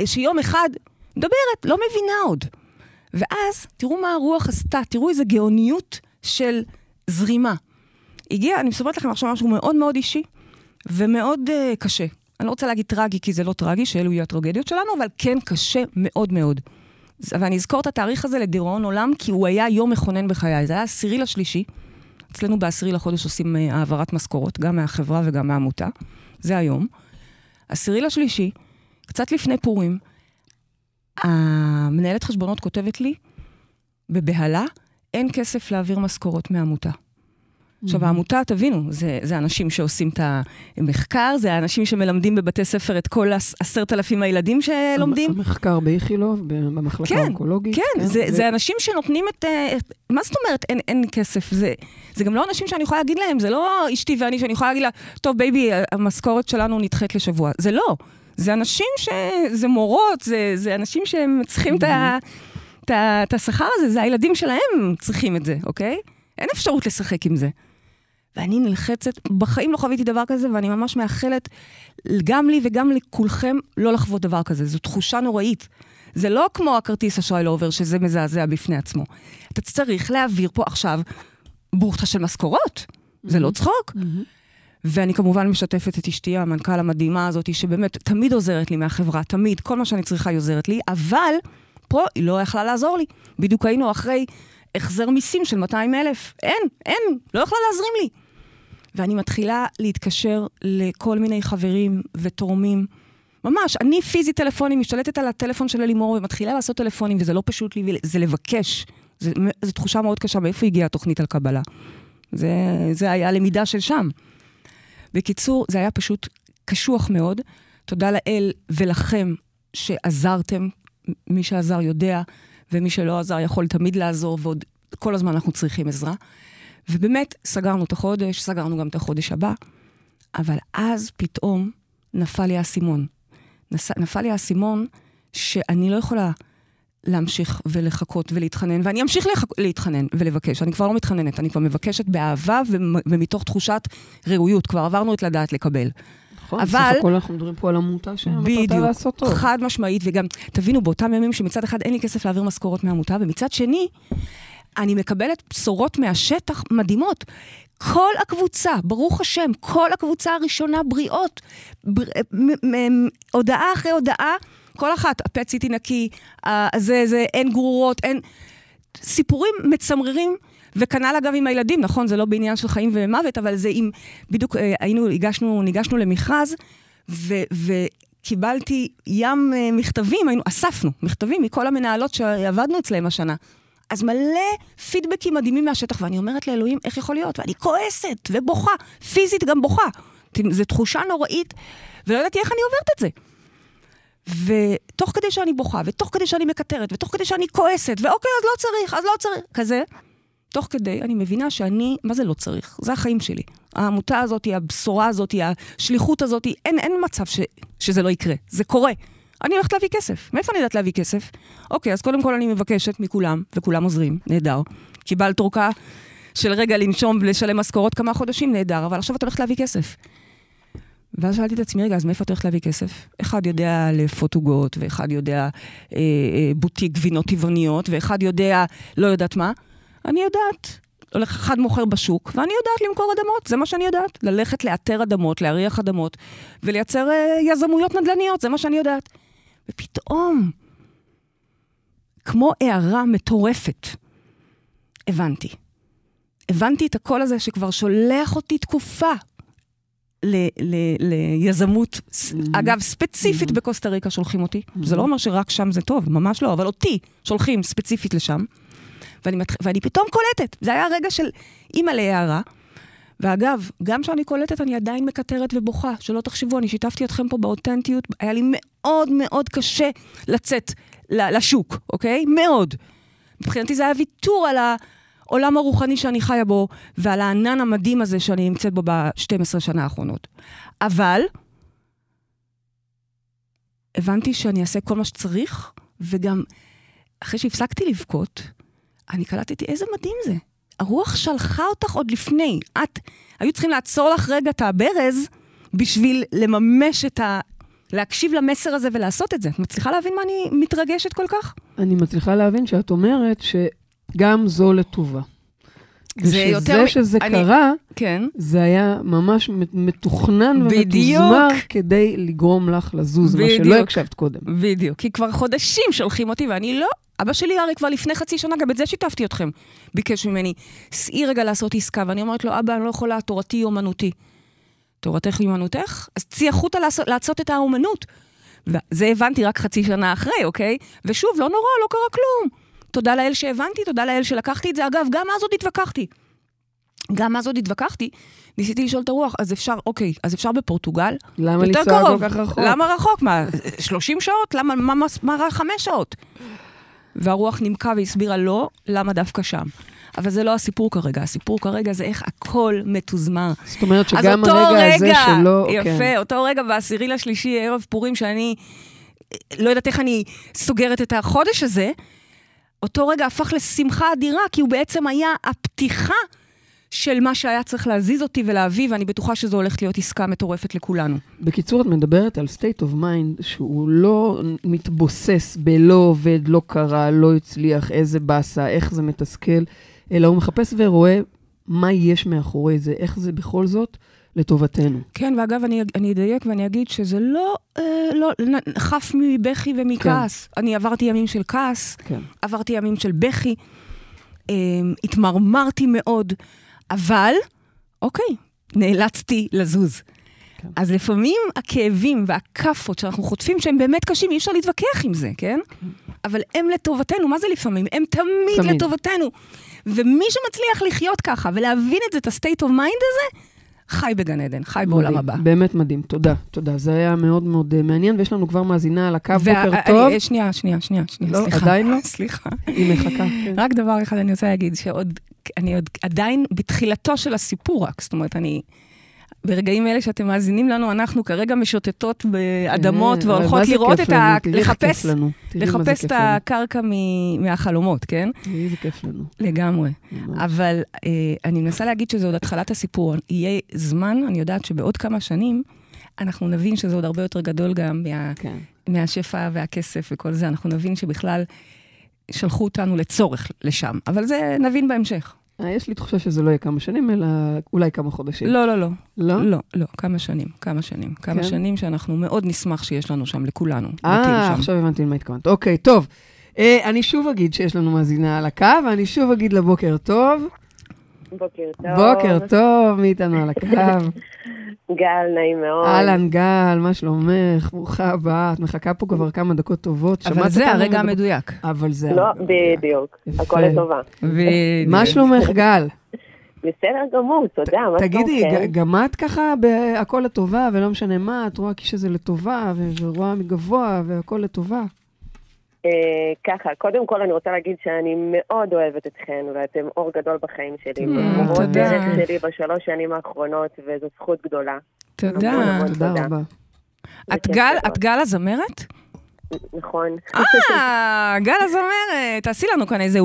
אה, שיום אחד, מדברת, לא מבינה עוד. ואז, תראו מה הרוח עשתה, תראו איזה גאוניות של זרימה. הגיע, אני מספרת לכם עכשיו משהו מאוד מאוד אישי, ומאוד uh, קשה. אני לא רוצה להגיד טרגי, כי זה לא טרגי, שאלו יהיו הטרגדיות שלנו, אבל כן קשה מאוד מאוד. ואני אזכור את התאריך הזה לדיראון עולם, כי הוא היה יום מכונן בחיי. זה היה עשירי לשלישי. אצלנו בעשירי לחודש עושים uh, העברת משכורות, גם מהחברה וגם מהעמותה. זה היום. עשירי לשלישי, קצת לפני פורים, המנהלת חשבונות כותבת לי, בבהלה, אין כסף להעביר משכורות מעמותה. עכשיו, העמותה, תבינו, זה, זה אנשים שעושים את המחקר, זה האנשים שמלמדים בבתי ספר את כל עשרת אלפים הילדים שלומדים. המחקר באיכילוב, במחלקה כן, האונקולוגית. כן, כן זה, ו... זה אנשים שנותנים את... מה זאת אומרת אין, אין כסף? זה, זה גם לא אנשים שאני יכולה להגיד להם, זה לא אשתי ואני שאני יכולה להגיד לה, טוב, baby, המשכורת שלנו נדחית לשבוע. זה לא. זה אנשים ש... זה מורות, זה, זה אנשים שהם צריכים את, השכר הזה, זה הילדים שלהם צריכים את זה, אוקיי? אין אפשרות לשחק עם זה. ואני נלחצת, בחיים לא חוויתי דבר כזה, ואני ממש מאחלת גם לי וגם לכולכם לא לחוות דבר כזה. זו תחושה נוראית. זה לא כמו הכרטיס אשראי לא עובר, שזה מזעזע בפני עצמו. אתה צריך להעביר פה עכשיו בוכטה של משכורות. Mm-hmm. זה לא צחוק. Mm-hmm. ואני כמובן משתפת את אשתי, המנכ"ל המדהימה הזאת, שבאמת תמיד עוזרת לי מהחברה, תמיד, כל מה שאני צריכה היא עוזרת לי, אבל פה היא לא יכלה לעזור לי. בדיוק היינו אחרי החזר מיסים של 200 אלף. אין, אין, לא יכלה להזרים לי. ואני מתחילה להתקשר לכל מיני חברים ותורמים. ממש, אני פיזית טלפונים, משתלטת על הטלפון של אלימור ומתחילה לעשות טלפונים, וזה לא פשוט לי, זה לבקש. זו תחושה מאוד קשה, מאיפה הגיעה התוכנית על קבלה? זה, זה היה למידה של שם. בקיצור, זה היה פשוט קשוח מאוד. תודה לאל ולכם שעזרתם. מי שעזר יודע, ומי שלא עזר יכול תמיד לעזור, ועוד כל הזמן אנחנו צריכים עזרה. ובאמת, סגרנו את החודש, סגרנו גם את החודש הבא, אבל אז פתאום נפל לי האסימון. נפל לי האסימון שאני לא יכולה להמשיך ולחכות ולהתחנן, ואני אמשיך לח... להתחנן ולבקש. אני כבר לא מתחננת, אני כבר מבקשת באהבה ומתוך תחושת ראויות. כבר עברנו את לדעת לקבל. נכון, אבל... סך הכל אנחנו מדברים פה על עמותה שהמטרתה לעשות טוב. בדיוק, חד משמעית, וגם, תבינו, באותם ימים שמצד אחד אין לי כסף להעביר משכורות מהעמותה, ומצד שני, אני מקבלת בשורות מהשטח מדהימות. כל הקבוצה, ברוך השם, כל הקבוצה הראשונה בריאות. בר... הודעה אחרי הודעה, כל אחת, הפט סיטי נקי, זה, זה, אין גרורות, אין... סיפורים מצמררים. וכנ"ל אגב עם הילדים, נכון, זה לא בעניין של חיים ומוות, אבל זה אם בדיוק אה, היינו, הגשנו, ניגשנו למכרז, ו, וקיבלתי ים אה, מכתבים, היינו, אספנו מכתבים מכל המנהלות שעבדנו אצלהם השנה. אז מלא פידבקים מדהימים מהשטח, ואני אומרת לאלוהים, איך יכול להיות? ואני כועסת ובוכה, פיזית גם בוכה. זו תחושה נוראית, ולא ידעתי איך אני עוברת את זה. ותוך כדי שאני בוכה, ותוך כדי שאני מקטרת, ותוך כדי שאני כועסת, ואוקיי, אז לא צריך, אז לא צריך, כזה, תוך כדי אני מבינה שאני, מה זה לא צריך? זה החיים שלי. העמותה הזאת, הבשורה הזאת, השליחות הזאת, אין, אין מצב ש, שזה לא יקרה. זה קורה. אני הולכת להביא כסף. מאיפה אני יודעת להביא כסף? אוקיי, אז קודם כל אני מבקשת מכולם, וכולם עוזרים, נהדר. קיבלת אורכה של רגע לנשום ולשלם משכורות כמה חודשים, נהדר, אבל עכשיו את הולכת להביא כסף. ואז שאלתי את עצמי, רגע, אז מאיפה את הולכת להביא כסף? אחד יודע לאפות עוגות, ואחד יודע אה, אה, בוטיק גבינות טבעוניות, ואחד יודע לא יודעת מה. אני יודעת. הולך אחד מוכר בשוק, ואני יודעת למכור אדמות, זה מה שאני יודעת. ללכת לאתר אדמות, להריח אדמות, ולייצר אה, יזמויות נדל"ניות, זה מה שאני יודעת. ופתאום, כמו הערה מטורפת, הבנתי. הבנתי את הקול הזה שכבר שולח אותי תקופה ל- ל- ליזמות, mm-hmm. אגב, ספציפית mm-hmm. בקוסטה ריקה שולחים אותי. Mm-hmm. זה לא אומר שרק שם זה טוב, ממש לא, אבל אותי שולחים ספציפית לשם. ואני, מתח... ואני פתאום קולטת. זה היה רגע של אימא להערה. ואגב, גם כשאני קולטת, אני עדיין מקטרת ובוכה. שלא תחשבו, אני שיתפתי אתכם פה באותנטיות. היה לי מאוד מאוד קשה לצאת לשוק, אוקיי? מאוד. מבחינתי זה היה ויתור על העולם הרוחני שאני חיה בו, ועל הענן המדהים הזה שאני נמצאת בו ב-12 שנה האחרונות. אבל הבנתי שאני אעשה כל מה שצריך, וגם אחרי שהפסקתי לבכות, אני קלטתי איזה מדהים זה. הרוח שלחה אותך עוד לפני. את, היו צריכים לעצור לך רגע את הברז בשביל לממש את ה... להקשיב למסר הזה ולעשות את זה. את מצליחה להבין מה אני מתרגשת כל כך? אני מצליחה להבין שאת אומרת שגם זו לטובה. זה יותר... ושזה שזה אני... קרה, כן. זה היה ממש מתוכנן ומתוזמר כדי לגרום לך לזוז, בדיוק. מה שלא הקשבת קודם. בדיוק, כי כבר חודשים שולחים אותי ואני לא... אבא שלי הרי כבר לפני חצי שנה, גם את זה שיתפתי אתכם. ביקש ממני, סעי רגע לעשות עסקה, ואני אומרת לו, אבא, אני לא יכולה, תורתי אומנותי. תורתך אומנותך? אז צאי החוצה לעשות, לעשות את האומנות. וזה הבנתי רק חצי שנה אחרי, אוקיי? ושוב, לא נורא, לא קרה כלום. תודה לאל שהבנתי, תודה לאל שלקחתי את זה. אגב, גם אז עוד התווכחתי. גם אז עוד התווכחתי, ניסיתי לשאול את הרוח, אז אפשר, אוקיי, אז אפשר בפורטוגל? למה לנסוע קרוב. כל כך רחוק? למה רחוק? מה, 30 שעות? למה, מה, מה, מה רע חמש שעות? והרוח נימקה והסבירה לא, למה דווקא שם. אבל זה לא הסיפור כרגע, הסיפור כרגע זה איך הכל מתוזמר. זאת אומרת שגם הרגע הזה רגע, שלא... יפה, כן. אותו רגע בעשירי לשלישי, ערב פורים, שאני לא יודעת איך אני סוגרת את החודש הזה, אותו רגע הפך לשמחה אדירה, כי הוא בעצם היה הפתיחה של מה שהיה צריך להזיז אותי ולהביא, ואני בטוחה שזו הולכת להיות עסקה מטורפת לכולנו. בקיצור, את מדברת על state of mind שהוא לא מתבוסס בלא עובד, לא קרה, לא הצליח, איזה באסה, איך זה מתסכל, אלא הוא מחפש ורואה מה יש מאחורי זה, איך זה בכל זאת לטובתנו. כן, ואגב, אני, אני אדייק ואני אגיד שזה לא, אה, לא חף מבכי ומכעס. כן. אני עברתי ימים של כעס, כן. עברתי ימים של בכי, אה, התמרמרתי מאוד, אבל, אוקיי, נאלצתי לזוז. כן. כן. אז לפעמים הכאבים והכאפות שאנחנו חוטפים, שהם באמת קשים, אי אפשר להתווכח עם זה, כן? אבל הם לטובתנו, מה זה לפעמים? הם תמיד. תמיד. לטובתנו. ומי שמצליח לחיות ככה ולהבין את זה, את ה-state of mind הזה, חי בגן עדן, חי בעולם מדהים, הבא. באמת מדהים, תודה, תודה. זה היה מאוד מאוד אה, מעניין, ויש לנו כבר מאזינה על הקו, בוקר וה- טוב. אני- שנייה, שנייה, שנייה, שנייה, לא, סליחה. עדיין לא? סליחה. היא מחכה. כן. רק דבר אחד אני רוצה להגיד, שעוד, אני עוד עדיין בתחילתו של הסיפור רק, זאת אומרת, אני... ברגעים אלה שאתם מאזינים לנו, אנחנו כרגע משוטטות באדמות כן, והולכות מה זה לראות את ה... לחפש, לחפש את. הקרקע מ- מהחלומות, כן? איזה כיף לנו. לגמרי. ממש. אבל אה, אני מנסה להגיד שזה עוד התחלת הסיפור. יהיה זמן, אני יודעת שבעוד כמה שנים, אנחנו נבין שזה עוד הרבה יותר גדול גם מה, כן. מהשפע והכסף וכל זה. אנחנו נבין שבכלל שלחו אותנו לצורך לשם. אבל זה נבין בהמשך. אה, יש לי תחושה שזה לא יהיה כמה שנים, אלא אולי כמה חודשים. לא, לא, לא. לא? לא, לא. כמה שנים, כמה שנים. כמה כן? שנים שאנחנו מאוד נשמח שיש לנו שם, לכולנו. אה. עכשיו הבנתי למה התכוונת. אוקיי, טוב. אה, אני שוב אגיד שיש לנו מאזינה על הקו, ואני שוב אגיד לה בוקר טוב. בוקר טוב. בוקר טוב, מי איתנו על הקו? גל, נעים מאוד. אהלן גל, מה שלומך? ברוכה הבאה. את מחכה פה כבר כמה דקות טובות. אבל זה הרגע המדויק. אבל זה... לא, הרגע המדויק. בדיוק. יפה. הכל לטובה. מה שלומך, גל? בסדר גמור, תודה, מה תגידי, שלומכם? ג- גם את ככה בהכל לטובה, ולא משנה מה, את רואה שזה לטובה, ורואה מגבוה, והכל לטובה. ככה, קודם כל אני רוצה להגיד שאני מאוד אוהבת אתכן, ואתם אור גדול בחיים שלי. Mm, ומורות תודה. דרך שלי בשלוש שנים האחרונות, וזו זכות גדולה. תודה. תודה. רבה. את גל, גדול. את גל הזמרת? נכון. אה, גל הזמרת, תעשי לנו כאן איזה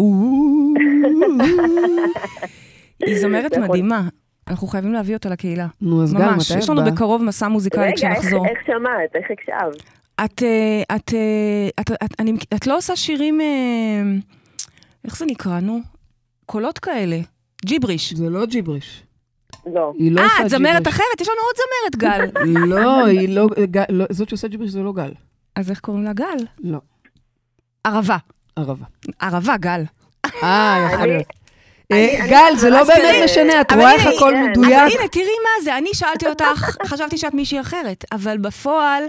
היא זמרת מדהימה. אנחנו חייבים להביא אותה לקהילה. נו, אז ממש, מתי יש את לנו? בקרוב מסע מוזיקלי רגע, איך- כשנחזור. איך שמעת? איך הקשבת? את, אה, את, אה, את, את, אני, את לא עושה שירים, אה, איך זה נקרא, נו? קולות כאלה. ג'יבריש. זה לא ג'יבריש. לא. היא לא אה, עושה את זמרת ג'יבריש. אחרת? יש לנו עוד זמרת, גל. לא, היא לא, גל- לא, זאת שעושה ג'יבריש זה לא גל. אז איך קוראים לה גל? לא, ערבה. ערבה. ערבה, גל. אה, יכול להיות. אה, גל, זה לא באמת משנה, את רואה איך הכל. מדויק. אבל הנה, תראי מה זה, אני שאלתי אותך, חשבתי שאת מישהי אחרת, אבל בפועל,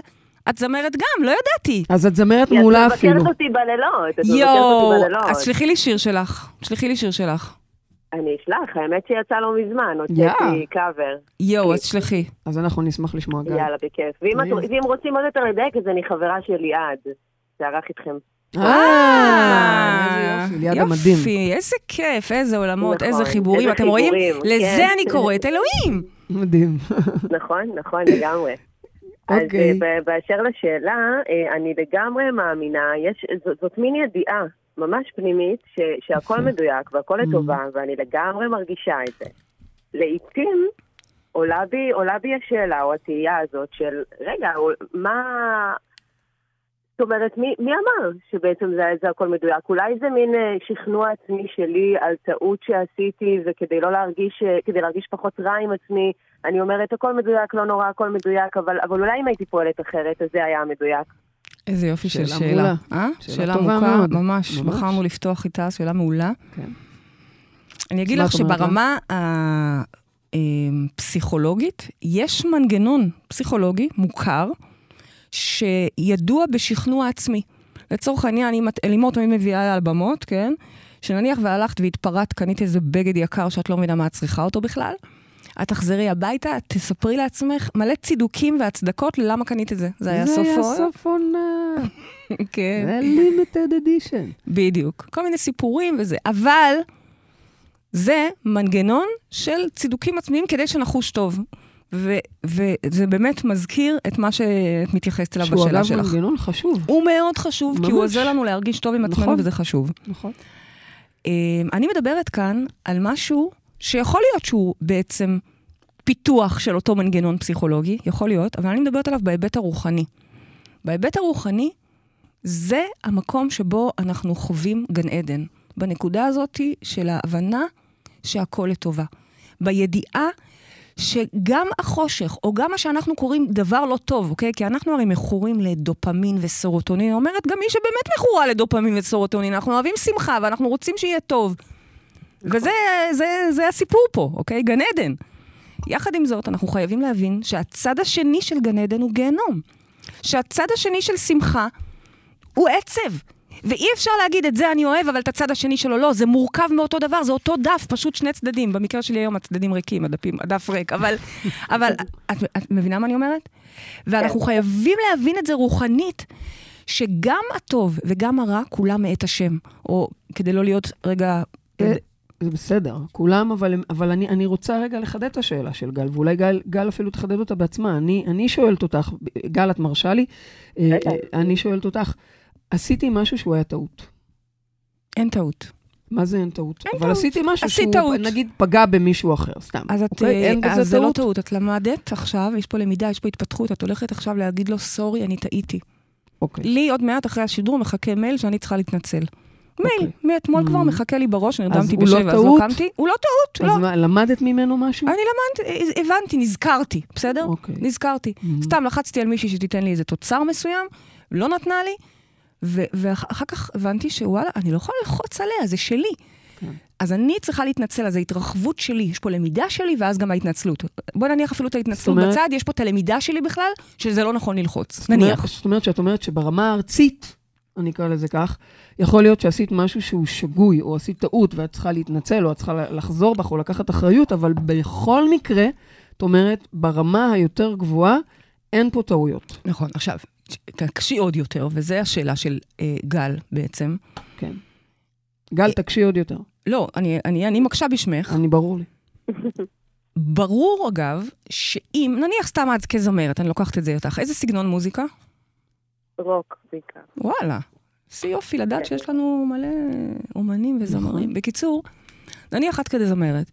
את זמרת גם, לא ידעתי. אז את זמרת מעולה את אפילו. מבקרת אותי בלילות, את מבקרת יואו, אותי בלילות. אז שלחי לי שיר שלך. שלחי לי שיר שלך. אני אשלח, האמת שיצא לא מזמן. הוצאתי קאבר. יואו, אז שלחי. אז אנחנו נשמח לשמוע גל. יאללה, בכיף. ואם רוצים עוד יותר לדייק, אז אני חברה של ליעד, שערך איתכם. אה, איזה יופי, ליד המדהים. יופי, איזה כיף, איזה עולמות, איזה חיבורים. איזה אתם רואים? חיבורים, לזה. אני קוראת אלוהים. מדהים. נכון, נכון, לגמרי. אז אוקיי. אה, ב- באשר לשאלה, אה, אני לגמרי מאמינה, יש, זאת, זאת מין ידיעה ממש פנימית, ש, שהכל. מדויק והכל Mm. לטובה, ואני לגמרי מרגישה את זה. לעתים עולה בי, עולה בי השאלה או התהייה הזאת של, רגע, מה... זאת אומרת, מי, מי אמר שבעצם זה, זה הכל מדויק? אולי זה מין אה, שכנוע עצמי שלי על טעות שעשיתי, וכדי לא להרגיש, אה, כדי להרגיש פחות רע עם עצמי, אני אומרת, הכל מדויק, לא נורא, הכל מדויק, אבל, אבל אולי אם הייתי פועלת אחרת, אז זה היה המדויק. איזה יופי של שאלה שאלה. מעולה. אה? שאלה שאלה טובה עמוקה, מאוד. ממש. ממש. בחרנו לפתוח איתה, שאלה מעולה. כן. אני אגיד לך? שברמה הפסיכולוגית, יש מנגנון פסיכולוגי מוכר, שידוע בשכנוע עצמי. לצורך העניין, אם את, לימור תמיד מביאה על במות, כן? שנניח והלכת והתפרעת, קנית איזה בגד יקר שאת לא מבינה מה את צריכה אותו בכלל, את תחזרי הביתה, תספרי לעצמך מלא צידוקים והצדקות ללמה קנית את זה. זה היה סוף זה היה עונה. סוף עונה. כן. זה לימיטד אדישן. בדיוק. כל מיני סיפורים וזה. אבל זה מנגנון של צידוקים עצמיים כדי שנחוש טוב. ו- וזה באמת מזכיר את מה שאת מתייחסת אליו שהוא בשאלה אגב שלך. מנגנון חשוב. הוא מאוד חשוב, כי הוא ממש. עוזר לנו להרגיש טוב עם עצמנו, נכון. וזה חשוב. נכון. אה, אני מדברת כאן על משהו שיכול להיות שהוא בעצם פיתוח של אותו מנגנון פסיכולוגי, יכול להיות, אבל אני מדברת עליו בהיבט הרוחני. בהיבט הרוחני, זה המקום שבו אנחנו חווים גן עדן. בנקודה הזאת של ההבנה שהכל לטובה. בידיעה שגם החושך, או גם מה שאנחנו קוראים דבר לא טוב, אוקיי? כי אנחנו הרי מכורים לדופמין וסרוטונין. אומרת גם מי שבאמת מכורה לדופמין וסרוטונין, אנחנו אוהבים שמחה ואנחנו רוצים שיהיה טוב. וזה זה, זה הסיפור פה, אוקיי? גן עדן. יחד עם זאת, אנחנו חייבים להבין שהצד השני של גן עדן הוא גיהנום. שהצד השני של שמחה הוא עצב. ואי אפשר להגיד, את זה אני אוהב, אבל את הצד השני שלו לא. זה מורכב מאותו דבר, זה אותו דף, פשוט שני צדדים. במקרה שלי היום הצדדים ריקים, הדפים, הדף ריק. אבל, אבל את, את מבינה מה אני אומרת? ואנחנו חייבים להבין את זה רוחנית, שגם הטוב וגם הרע, כולם מאת השם. או כדי לא להיות רגע... זה בסדר, כולם, אבל, אבל אני, אני רוצה רגע לחדד את השאלה של גל, ואולי גל, גל אפילו תחדד אותה בעצמה. אני, אני שואלת אותך, גל, את מרשה לי? אה, בטח. אה, אני שואלת אותך, עשיתי משהו שהוא היה טעות. אין טעות. מה זה אין טעות? אין אבל טעות. עשיתי משהו עשית שהוא, טעות. נגיד, פגע במישהו אחר, סתם. אז את, אוקיי? אין אה, בזה אז זה לא טעות? טעות, את למדת עכשיו, יש פה למידה, יש פה התפתחות, את הולכת עכשיו להגיד לו, סורי, אני טעיתי. אוקיי. לי עוד מעט אחרי השידור מחכה מייל שאני צריכה להתנצל. מייל, אוקיי. מאתמול כבר Mm. מחכה לי בראש, נרדמתי הוא לא בשבע, אז לא? קמתי. הוא לא טעות, אז לא. מה, למדת ממנו משהו? אני למדתי, הבנתי, נזכרתי, בסדר? אוקיי. נזכרתי. Mhm. סתם לחצתי על מישהי שתיתן לי איזה תוצר מסוים, לא נתנה לי, ואחר כך הבנתי שוואלה, אני לא יכולה ללחוץ עליה, זה שלי. כן. אז אני צריכה להתנצל, אז זו התרחבות שלי, יש פה למידה שלי ואז גם ההתנצלות. בוא נניח אפילו את ההתנצלות אומרת- בצד, יש פה את הלמידה שלי בכלל, שזה לא נכון ללחוץ. נניח. זאת אומרת שאת אומרת שברמה הארצית, אני אקרא לזה כך, יכול להיות שעשית משהו שהוא שגוי, או עשית טעות ואת צריכה להתנצל, או את צריכה לחזור בך, או לקחת אחריות, אבל בכל מקרה, את אומרת, ברמה היותר גבוהה, אין פה טעויות. נכון, עכשיו, תקשי עוד יותר, וזו השאלה של אה, גל בעצם. כן. גל, תקשי עוד יותר. לא, אני, אני, אני מקשה בשמך. אני ברור לי. ברור, אגב, שאם, נניח סתם את כזמרת, אני לוקחת את זה איתך, איזה סגנון מוזיקה? רוק בעיקר. וואלה. איזה יופי לדעת שיש לנו מלא אומנים וזמרים. נכון. בקיצור, נניח את כזה זמרת,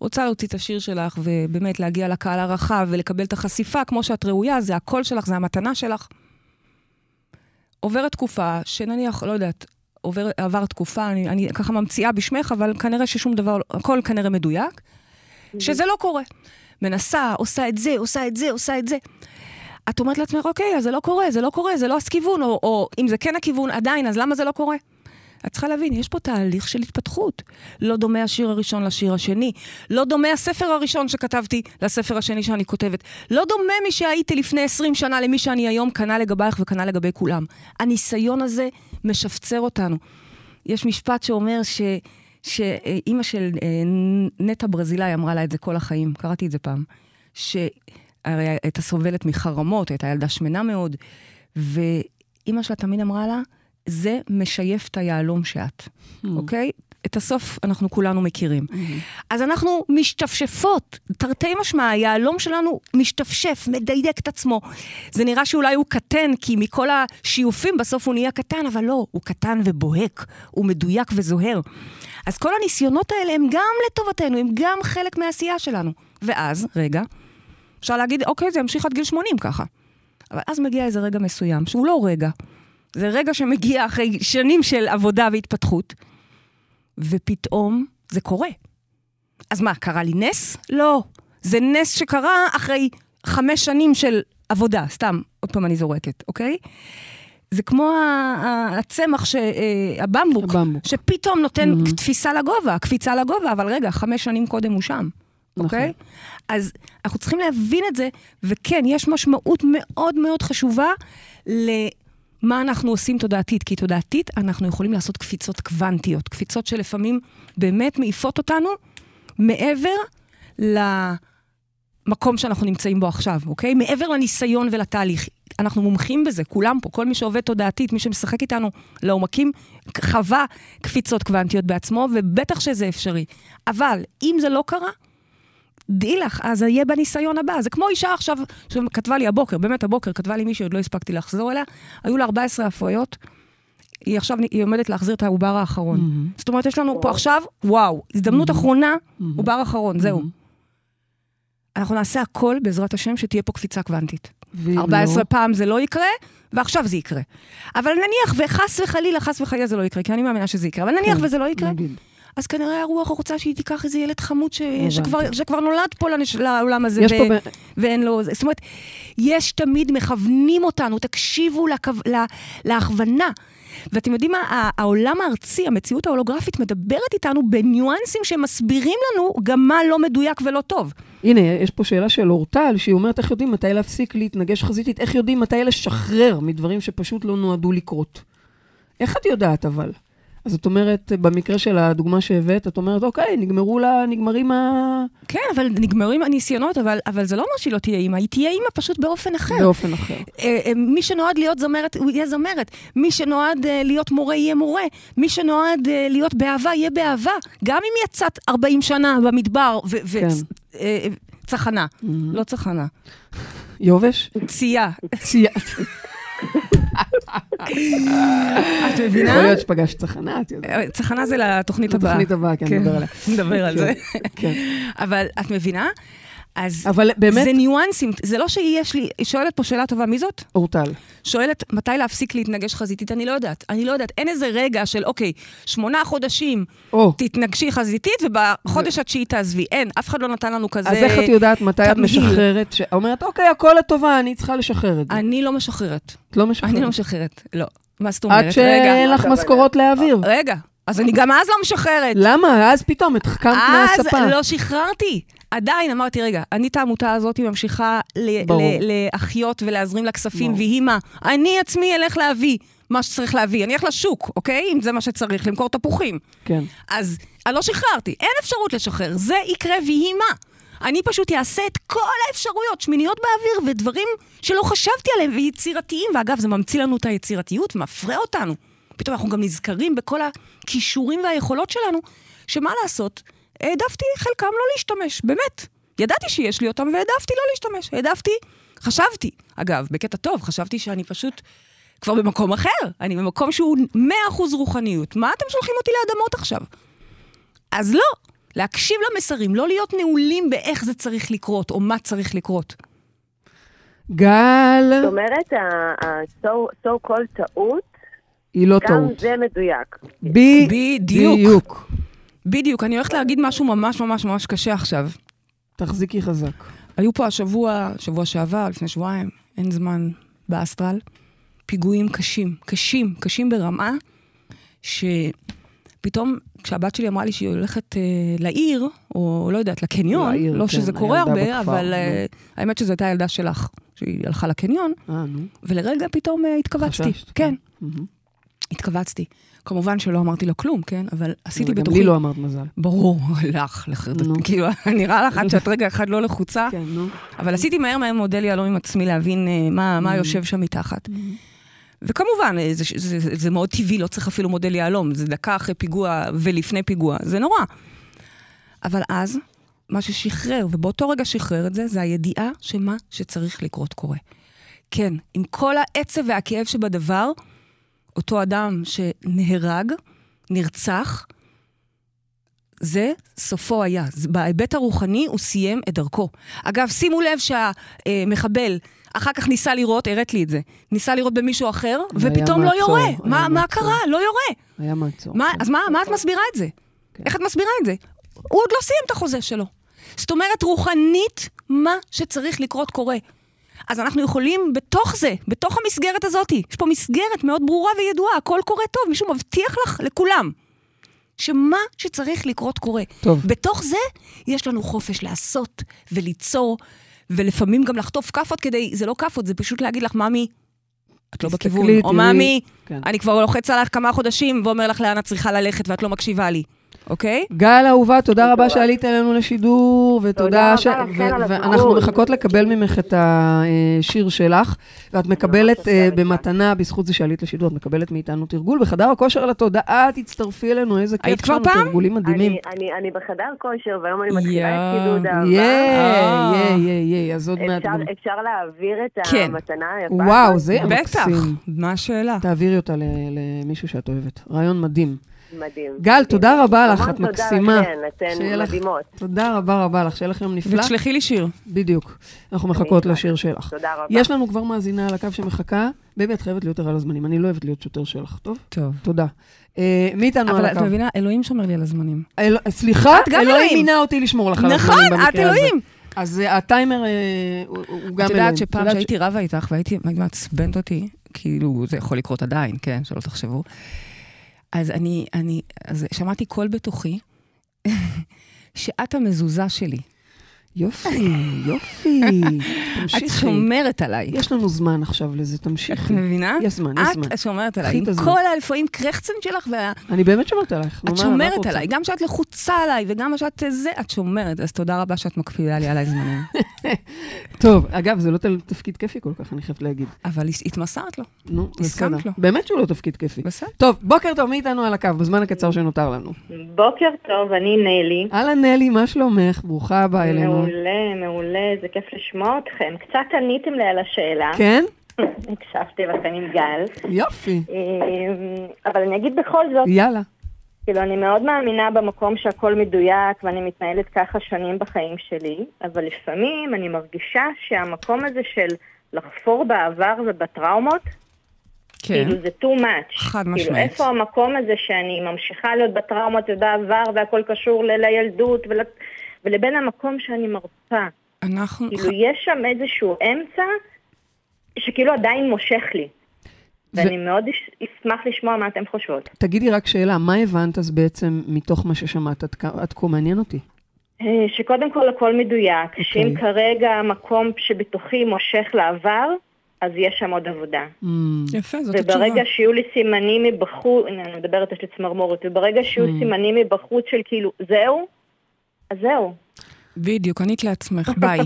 רוצה להוציא את השיר שלך ובאמת להגיע לקהל הרחב ולקבל את החשיפה כמו שאת ראויה, זה הקול שלך, זה המתנה שלך. עוברת תקופה שנניח, לא יודעת, עובר, עבר תקופה, אני, אני ככה ממציאה בשמך, אבל כנראה ששום דבר, הכל כנראה מדויק, שזה לא קורה. מנסה, עושה את זה, עושה את זה, עושה את זה. את אומרת לעצמך, אוקיי, אז זה לא קורה, זה לא קורה, זה לא הכיוון, או, או אם זה כן הכיוון עדיין, אז למה זה לא קורה? את צריכה להבין, יש פה תהליך של התפתחות. לא דומה השיר הראשון לשיר השני. לא דומה הספר הראשון שכתבתי לספר השני שאני כותבת. לא דומה מי שהייתי לפני 20 שנה למי שאני היום, כנ"ל לגבייך וכנ"ל לגבי כולם. הניסיון הזה משפצר אותנו. יש משפט שאומר ש... שאימא של אה, נטע ברזילאי אמרה לה את זה כל החיים, קראתי את זה פעם, שהרי הייתה סובלת מחרמות, הייתה ילדה שמנה מאוד, ואימא שלה תמיד אמרה לה, זה משייף את היהלום שאת, אוקיי? את הסוף אנחנו כולנו מכירים. אז אנחנו משתפשפות, תרתי משמע, היהלום שלנו משתפשף, מדייק את עצמו. זה נראה שאולי הוא קטן, כי מכל השיופים בסוף הוא נהיה קטן, אבל לא, הוא קטן ובוהק, הוא מדויק וזוהר. אז כל הניסיונות האלה הם גם לטובתנו, הם גם חלק מהעשייה שלנו. ואז, רגע, אפשר להגיד, אוקיי, זה ימשיך עד גיל 80 ככה. אבל אז מגיע איזה רגע מסוים, שהוא לא רגע. זה רגע שמגיע אחרי שנים של עבודה והתפתחות, ופתאום זה קורה. אז מה, קרה לי נס? לא. זה נס שקרה אחרי חמש שנים של עבודה, סתם, עוד פעם אני זורקת, אוקיי? זה כמו הצמח, ש- אה, הבמבוק, הבמבוק. שפתאום נותן Mhm. תפיסה לגובה, קפיצה לגובה, אבל רגע, חמש שנים קודם הוא שם. נכון. אוקיי? אז אנחנו צריכים להבין את זה, וכן, יש משמעות מאוד מאוד חשובה למה אנחנו עושים תודעתית, כי תודעתית אנחנו יכולים לעשות קפיצות קוונטיות, קפיצות שלפעמים באמת מעיפות אותנו מעבר למקום שאנחנו נמצאים בו עכשיו, אוקיי? מעבר לניסיון ולתהליך. אנחנו מומחים בזה, כולם פה, כל מי שעובד תודעתית, מי שמשחק איתנו לעומקים, חווה קפיצות קוונטיות בעצמו, ובטח שזה אפשרי. אבל אם זה לא קרה, דעי לך, אז זה יהיה בניסיון הבא. זה כמו אישה עכשיו, שכתבה לי הבוקר, באמת הבוקר, כתבה לי מישהי, עוד לא הספקתי לחזור אליה, היו לה 14 הפריות, היא עכשיו, היא עומדת להחזיר את העובר האחרון. מהמם. זאת אומרת, יש לנו פה עכשיו, וואו, הזדמנות אחרונה, מהמם. עובר אחרון, זהו. מהמם. אנחנו נעשה הכל, בעזרת השם, שתהיה פה קפיצה קוונטית. ואם 14 לא? פעם זה לא יקרה, ועכשיו זה יקרה. אבל נניח, וחס וחלילה, חס וחלילה זה לא יקרה, כי אני מאמינה שזה יקרה, אבל נניח כן, וזה לא יקרה, נגיד. אז כנראה הרוח רוצה שהיא תיקח איזה ילד חמוד ש... שכבר, שכבר נולד פה לנש... לעולם הזה, ו... פה... ואין לו... זאת אומרת, יש תמיד, מכוונים אותנו, תקשיבו לקו... לה... להכוונה. ואתם יודעים מה, העולם הארצי, המציאות ההולוגרפית, מדברת איתנו בניואנסים שמסבירים לנו גם מה לא מדויק ולא טוב. הנה, יש פה שאלה של אורטל, שהיא אומרת איך יודעים מתי להפסיק להתנגש חזיתית, איך יודעים מתי לשחרר מדברים שפשוט לא נועדו לקרות. איך את יודעת אבל? אז את אומרת, במקרה של הדוגמה שהבאת, את אומרת, אוקיי, נגמרו לה, נגמרים ה... כן, אבל נגמרים הניסיונות, אבל, אבל זה לא אומר שהיא לא תהיה אימא, היא תהיה אימא פשוט באופן אחר. באופן אחר. אה, אה, מי שנועד להיות זמרת, הוא יהיה זמרת. מי שנועד אה, להיות מורה, יהיה מורה. מי שנועד להיות באהבה, יהיה באהבה. גם אם יצאת 40 שנה במדבר כן. וצחנה. לא צחנה, יובש? צייה. צייאת. את יכול מבינה? להיות שפגשת צחנה, את יודעת. אה, צחנה זה לתוכנית הבאה. לתוכנית הבאה, כן, נדבר עליה. נדבר על זה. כן. אבל את מבינה? אז אבל באמת, זה ניואנסים. זה לא שיש לי... היא שואלת פה שאלה טובה, מי זאת? אורטל, שואלת מתי להפסיק להתנגש חזיתית, אני לא יודעת. אני לא יודעת. אין איזה רגע של, אוקיי, שמונה חודשים או, תתנגשי חזיתית, ובחודש התשיעי תעזבי. אין, אף אחד לא נתן לנו כזה... אז איך את יודעת מתי את תמהיל. משחררת? אומרת, אוקיי, הכל לטובה, אני צריכה לשחרר את זה. אני לא משחררת. את לא משחררת. אני לא משחררת. לא. מה זאת אומרת? עד שאין לך משכורות להעביר. רגע. אז אני גם אז לא משחררת. למה? אז פתאום התחכמת מהספה. אז לא שחררתי. עדיין אמרתי, רגע, אני את העמותה הזאת ממשיכה להחיות ולהזרים לה כספים. והיא מה? אני עצמי אלך להביא מה שצריך להביא. אני אלך לשוק, אוקיי? אם זה מה שצריך, למכור תפוחים. כן. אז אני לא שחררתי, אין אפשרות לשחרר, זה יקרה ויהי מה. אני פשוט אעשה את כל האפשרויות, שמיניות באוויר ודברים שלא חשבתי עליהם, ויצירתיים. ואגב, זה ממציא לנו את היצירתיות, מפרה אותנו. פתאום אנחנו גם נזכרים בכל הכישורים והיכולות שלנו, שמה לעשות, העדפתי חלקם לא להשתמש, באמת. ידעתי שיש לי אותם והעדפתי לא להשתמש. העדפתי, חשבתי, אגב, בקטע טוב, חשבתי שאני פשוט כבר במקום אחר. אני במקום שהוא 100% רוחניות. מה אתם שולחים אותי לאדמות עכשיו? אז לא, להקשיב למסרים, לא להיות נעולים באיך זה צריך לקרות, או מה צריך לקרות. גל, זאת אומרת, ה-so called טעות, היא לא גם טעות. זה מדויק. ב- בדיוק. בדיוק. אני הולכת להגיד משהו ממש ממש ממש קשה עכשיו. תחזיקי חזק. היו פה השבוע, שבוע שעבר, לפני שבועיים, אין זמן, באסטרל, פיגועים קשים, קשים, קשים ברמה, שפתאום כשהבת שלי אמרה לי שהיא הולכת אה, לעיר, או לא יודעת, לקניון, לעיר, לא כן, שזה קורה הילדה הרבה, בכפר, אבל אה, האמת שזו הייתה ילדה שלך, שהיא הלכה לקניון, אה. ולרגע פתאום אה, התכווצתי. חששת, כן, מהמם. התכווצתי. כמובן שלא אמרתי לו כלום, כן? אבל עשיתי גם בתוכי... לי לא אמרת מזל. ברור, לך, לחרדת. כאילו, נראה לך עד שאת רגע אחד לא לחוצה, כן, נו. אבל עשיתי מהר מהר מודל יהלום עם עצמי להבין אה, מה, מה יושב שם מתחת. וכמובן, אה, זה, זה, זה, זה מאוד טבעי, לא צריך אפילו מודל יהלום, זה דקה אחרי פיגוע ולפני פיגוע, זה נורא. אבל אז, מה ששחרר, ובאותו רגע שחרר את זה, זה הידיעה שמה שצריך לקרות קורה. כן, עם כל העצב והכאב שבדבר, אותו אדם שנהרג, נרצח, זה סופו היה. בהיבט הרוחני הוא סיים את דרכו. אגב, שימו לב שהמחבל אחר כך ניסה לראות, הראת לי את זה, ניסה לראות במישהו אחר, ופתאום לא מעצור, יורה. היה מה, מה. קרה? לא יורה. היה מעצור. מה, כן. אז מה, מה את מסבירה את זה? כן. איך את מסבירה את זה? הוא עוד לא סיים את החוזה שלו. זאת אומרת, רוחנית, מה שצריך לקרות קורה. אז אנחנו יכולים בתוך זה, בתוך המסגרת הזאת, יש פה מסגרת מאוד ברורה וידועה, הכל קורה טוב, מישהו מבטיח לך לכולם. שמה שצריך לקרות קורה. טוב. בתוך זה יש לנו חופש לעשות וליצור, ולפעמים גם לחטוף כאפות כדי, זה לא כאפות, זה פשוט להגיד לך, ממי, את לא בכיוון. או תראי." ממי, כן. אני כבר לוחץ עליך כמה חודשים ואומר לך לאן את צריכה ללכת ואת לא מקשיבה לי, אוקיי? גל אהובה, תודה רבה. שעלית אלינו לשידור, ותודה תודה ש... על ואנחנו. מחכות לקבל ממך את השיר שלך, ואת מקבלת אה, במתנה, בזכות זה שעלית לשידור, את מקבלת מאיתנו תרגול בחדר הכושר לתודעה, תצטרפי אלינו, איזה כיף היית כבר פעם? תרגולים מדהימים. אני, בחדר כושר, והיום אני מתחילה. את חידוד אהבה. ייי, אה. ייי, ייי, אז עוד מעט אפשר, להעביר את כן. המתנה היפה וואו? זה יהיה בטח, מקסים. מה השאלה? תעבירי אותה ל- למישהו שאת אוהבת. רעיון מדהים. מדהים. גל. תודה רבה לך, את מקסימה. תודה לכן, אתן מדהימות. תודה רבה רבה לך, שיהיה לך יום נפלא. ותשלחי לי שיר. בדיוק. אנחנו מחכות. לשיר שלך. תודה רבה. יש לנו כבר מאזינה על הקו שמחכה. באמת, חייבת להיות ערה לזמנים. אני לא אוהבת להיות שוטר שלך, טוב? טוב. תודה. אה, מי איתנו על אבל את הקו? מבינה, אלוהים שומר לי על הזמנים. אל- סליחה, את גם אלוהים אלוהים. מינה אותי לשמור לך על נכון, הזמנים במקרה את הזה. אלוהים. אז אה, הטיימר אה, הוא גם אלוהים. את יודעת שפעם שהייתי רבה איתך והייתי היית מעצבנת אותי, כאילו, זה יכול לקרות עדיין, כן, שלא תחשבו. אז אני, אני, אז שמעתי קול בתוכי, שאת המזוזה שלי. יופי, יופי. את תמשיכי. שומרת עליי. יש לנו זמן עכשיו לזה, את תמשיכי. מבינה? יש זמן, יש זמן. את שומרת עליי, את עם. כל הלפעמים קרחצן שלך, ואת אני באמת שומרת עלייך. את שומרת? עליי. גם כשאת לחוצה עליי, וגם כשאת זה, את שומרת. אז תודה רבה שאת מקפידה לי עליי זמנים. טוב, אגב, זה לא תפקיד כיפי כל כך, אני חייבת להגיד. אבל התמסרת לו, נו, הסכמת בסדר. לו. באמת שהוא לא תפקיד כיפי. בסדר? טוב, בוקר טוב, מי איתנו על הקו, בזמן הקצר שנותר לנו? בוקר טוב, אני נלי. אהלן נלי, מה שלומך? ברוכה הבאה אלינו. מעולה, מעולה, זה כיף לשמוע אתכם. קצת עניתם לי על השאלה. כן? הקשבתי לכם עם גל. יופי. אמ, אבל אני אגיד בכל זאת, יאללה. כאילו, אני מאוד מאמינה במקום שהכל מדויק, ואני מתנהלת ככה שנים בחיים שלי, אבל לפעמים אני מרגישה שהמקום הזה של לחפור בעבר ובטראומות, כן. כאילו זה too much. חד כאילו, משמעית. איפה המקום הזה שאני ממשיכה להיות בטראומות ובעבר והכל קשור ל- לילדות ול... ולבין המקום שאני מרצה. אנחנו... כאילו, יש שם איזשהו אמצע שכאילו עדיין מושך לי. ואני מאוד אש- אשמח לשמוע מה אתם חושבות. תגידי רק שאלה, מה הבנת אז בעצם מתוך מה ששמעת עד כה? מעניין אותי. אה, שקודם כל הכל מדויק, אוקיי. שאם כרגע המקום שבתוכי מושך לעבר, אז יש שם עוד עבודה. Mm, יפה, זאת התשובה. וברגע שיהיו לי סימנים מבחוץ, הנה אני מדברת, יש לי צמרמורת, וברגע שיהיו Mm. סימנים מבחוץ של כאילו, זהו, אז זהו. בדיוק, ענית לעצמך, ביי.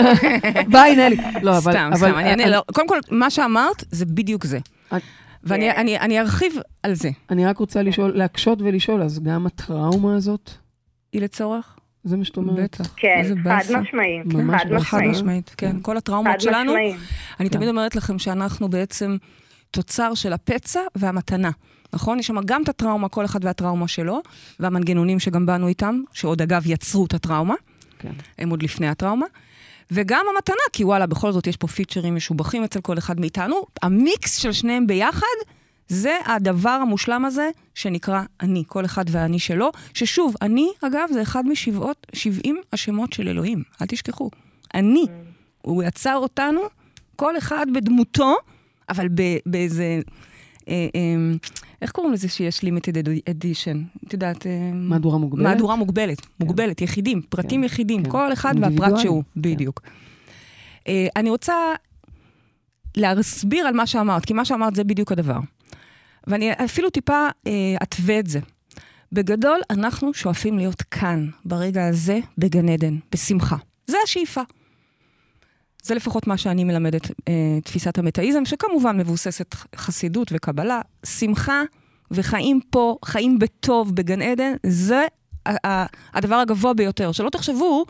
ביי נלי. לא, אבל... סתם, סתם, אני אענה, לא. קודם כל, מה שאמרת, זה בדיוק זה. את- ואני אני- אני ארחיב על זה. אני רק רוצה לשאול, להקשות ולשאול, אז גם הטראומה הזאת, היא לצורך? זה מה שאת אומרת? בטח. כן, חד באסה. משמעי. ממש חד. משמעית, כן. כל חד הטראומות שלנו. אני כן. תמיד אומרת לכם שאנחנו בעצם תוצר של הפצע והמתנה. נכון? יש שם גם את הטראומה, כל אחד והטראומה שלו, והמנגנונים שגם באנו איתם, שעוד אגב יצרו את הטראומה, כן. הם עוד לפני הטראומה. וגם המתנה, כי וואלה, בכל זאת יש פה פיצ'רים משובחים אצל כל אחד מאיתנו. המיקס של שניהם ביחד, זה הדבר המושלם הזה שנקרא אני, כל אחד והאני שלו, ששוב, אני, אגב, זה אחד משבעות, שבעים השמות של אלוהים, אל תשכחו. אני, הוא יצר אותנו, כל אחד בדמותו, אבל באיזה... אה, אה, איך קוראים לזה שיש לימיטד אדישן? את יודעת... אה, מהדורה מוגבלת? מהדורה מוגבלת, מוגבלת, יחידים, פרטים כן, יחידים, כן. כל אחד והפרט שהוא, כן. בדיוק. אה, אני רוצה להסביר על מה שאמרת, כי מה שאמרת זה בדיוק הדבר. ואני אפילו טיפה אתווה את זה. בגדול, אנחנו שואפים להיות כאן, ברגע הזה, בגן עדן, בשמחה. זה השאיפה. זה לפחות מה שאני מלמדת, אה, תפיסת המטאיזם, שכמובן מבוססת חסידות וקבלה. שמחה וחיים פה, חיים בטוב בגן עדן, זה הדבר הגבוה ביותר. שלא תחשבו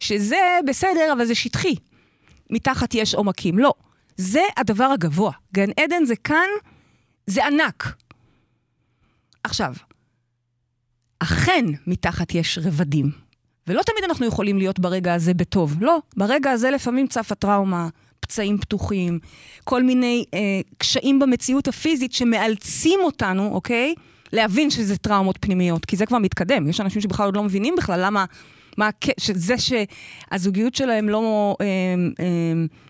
שזה בסדר, אבל זה שטחי. מתחת יש עומקים. לא. זה הדבר הגבוה. גן עדן זה כאן, זה ענק. עכשיו, אכן מתחת יש רבדים. ולא תמיד אנחנו יכולים להיות ברגע הזה בטוב. לא, ברגע הזה לפעמים צפה טראומה, פצעים פתוחים, כל מיני אה, קשיים במציאות הפיזית שמאלצים אותנו, אוקיי? להבין שזה טראומות פנימיות, כי זה כבר מתקדם. יש אנשים שבכלל עוד לא מבינים בכלל למה... מה, שזה שהזוגיות שלהם לא אה, אה,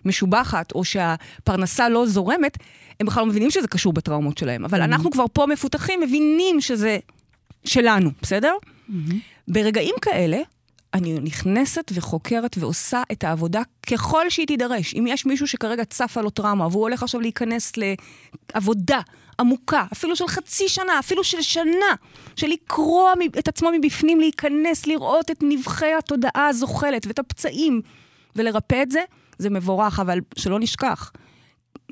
משובחת, או שהפרנסה לא זורמת, הם בכלל לא מבינים שזה קשור בטראומות שלהם. אבל אנחנו כבר פה מפותחים, מבינים שזה שלנו, בסדר? ברגעים כאלה, אני נכנסת וחוקרת ועושה את העבודה ככל שהיא תידרש. אם יש מישהו שכרגע צפה לו טראומה, והוא הולך עכשיו להיכנס לעבודה עמוקה, אפילו של חצי שנה, אפילו של שנה, של לקרוע את עצמו מבפנים, להיכנס, לראות את נבחי התודעה הזוחלת ואת הפצעים, ולרפא את זה, זה מבורך, אבל שלא נשכח.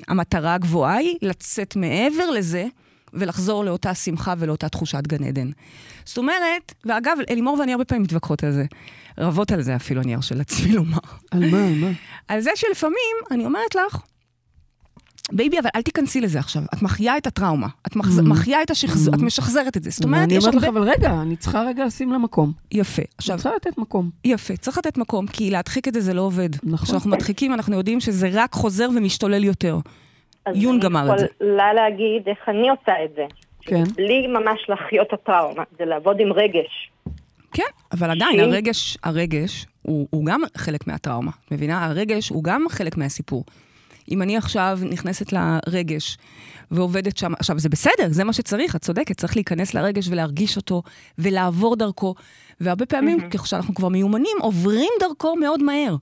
המטרה הגבוהה היא לצאת מעבר לזה ולחזור לאותה שמחה ולאותה תחושת גן עדן. זאת אומרת, ואגב, אלימור ואני הרבה פעמים מתווכחות על זה. רבות על זה אפילו, אני ארשה לעצמי לומר. על מה, על מה? על זה שלפעמים, אני אומרת לך, baby, אבל אל תיכנסי לזה עכשיו. את מחיה את הטראומה. את מחז... Mm. מחיה את השחזור, Mm. את משחזרת את זה. זאת אומרת, אני יש אומרת לך, הרבה... אבל רגע, אני צריכה רגע לשים לה מקום. יפה. אני עכשיו, צריכה לתת מקום. יפה, צריך לתת מקום, כי להדחיק את זה זה לא עובד. נכון. כשאנחנו מדחיקים, אנחנו יודעים שזה רק חוזר ומשתולל יותר. אז יונג אני אמר את זה. יכולה להגיד איך אני עושה את זה. כן. בלי ממש להחיות את הטראומה, זה לעבוד עם רגש. כן, אבל עדיין, הרגש, הרגש הוא, הוא גם חלק מהטראומה. מבינה? הרגש הוא גם חלק מהסיפור. אם אני עכשיו נכנסת לרגש ועובדת שם, עכשיו, זה בסדר, זה מה שצריך, את צודקת, צריך להיכנס לרגש ולהרגיש אותו ולעבור דרכו. והרבה פעמים, מהמם. ככל שאנחנו כבר מיומנים, עוברים דרכו מאוד מהר.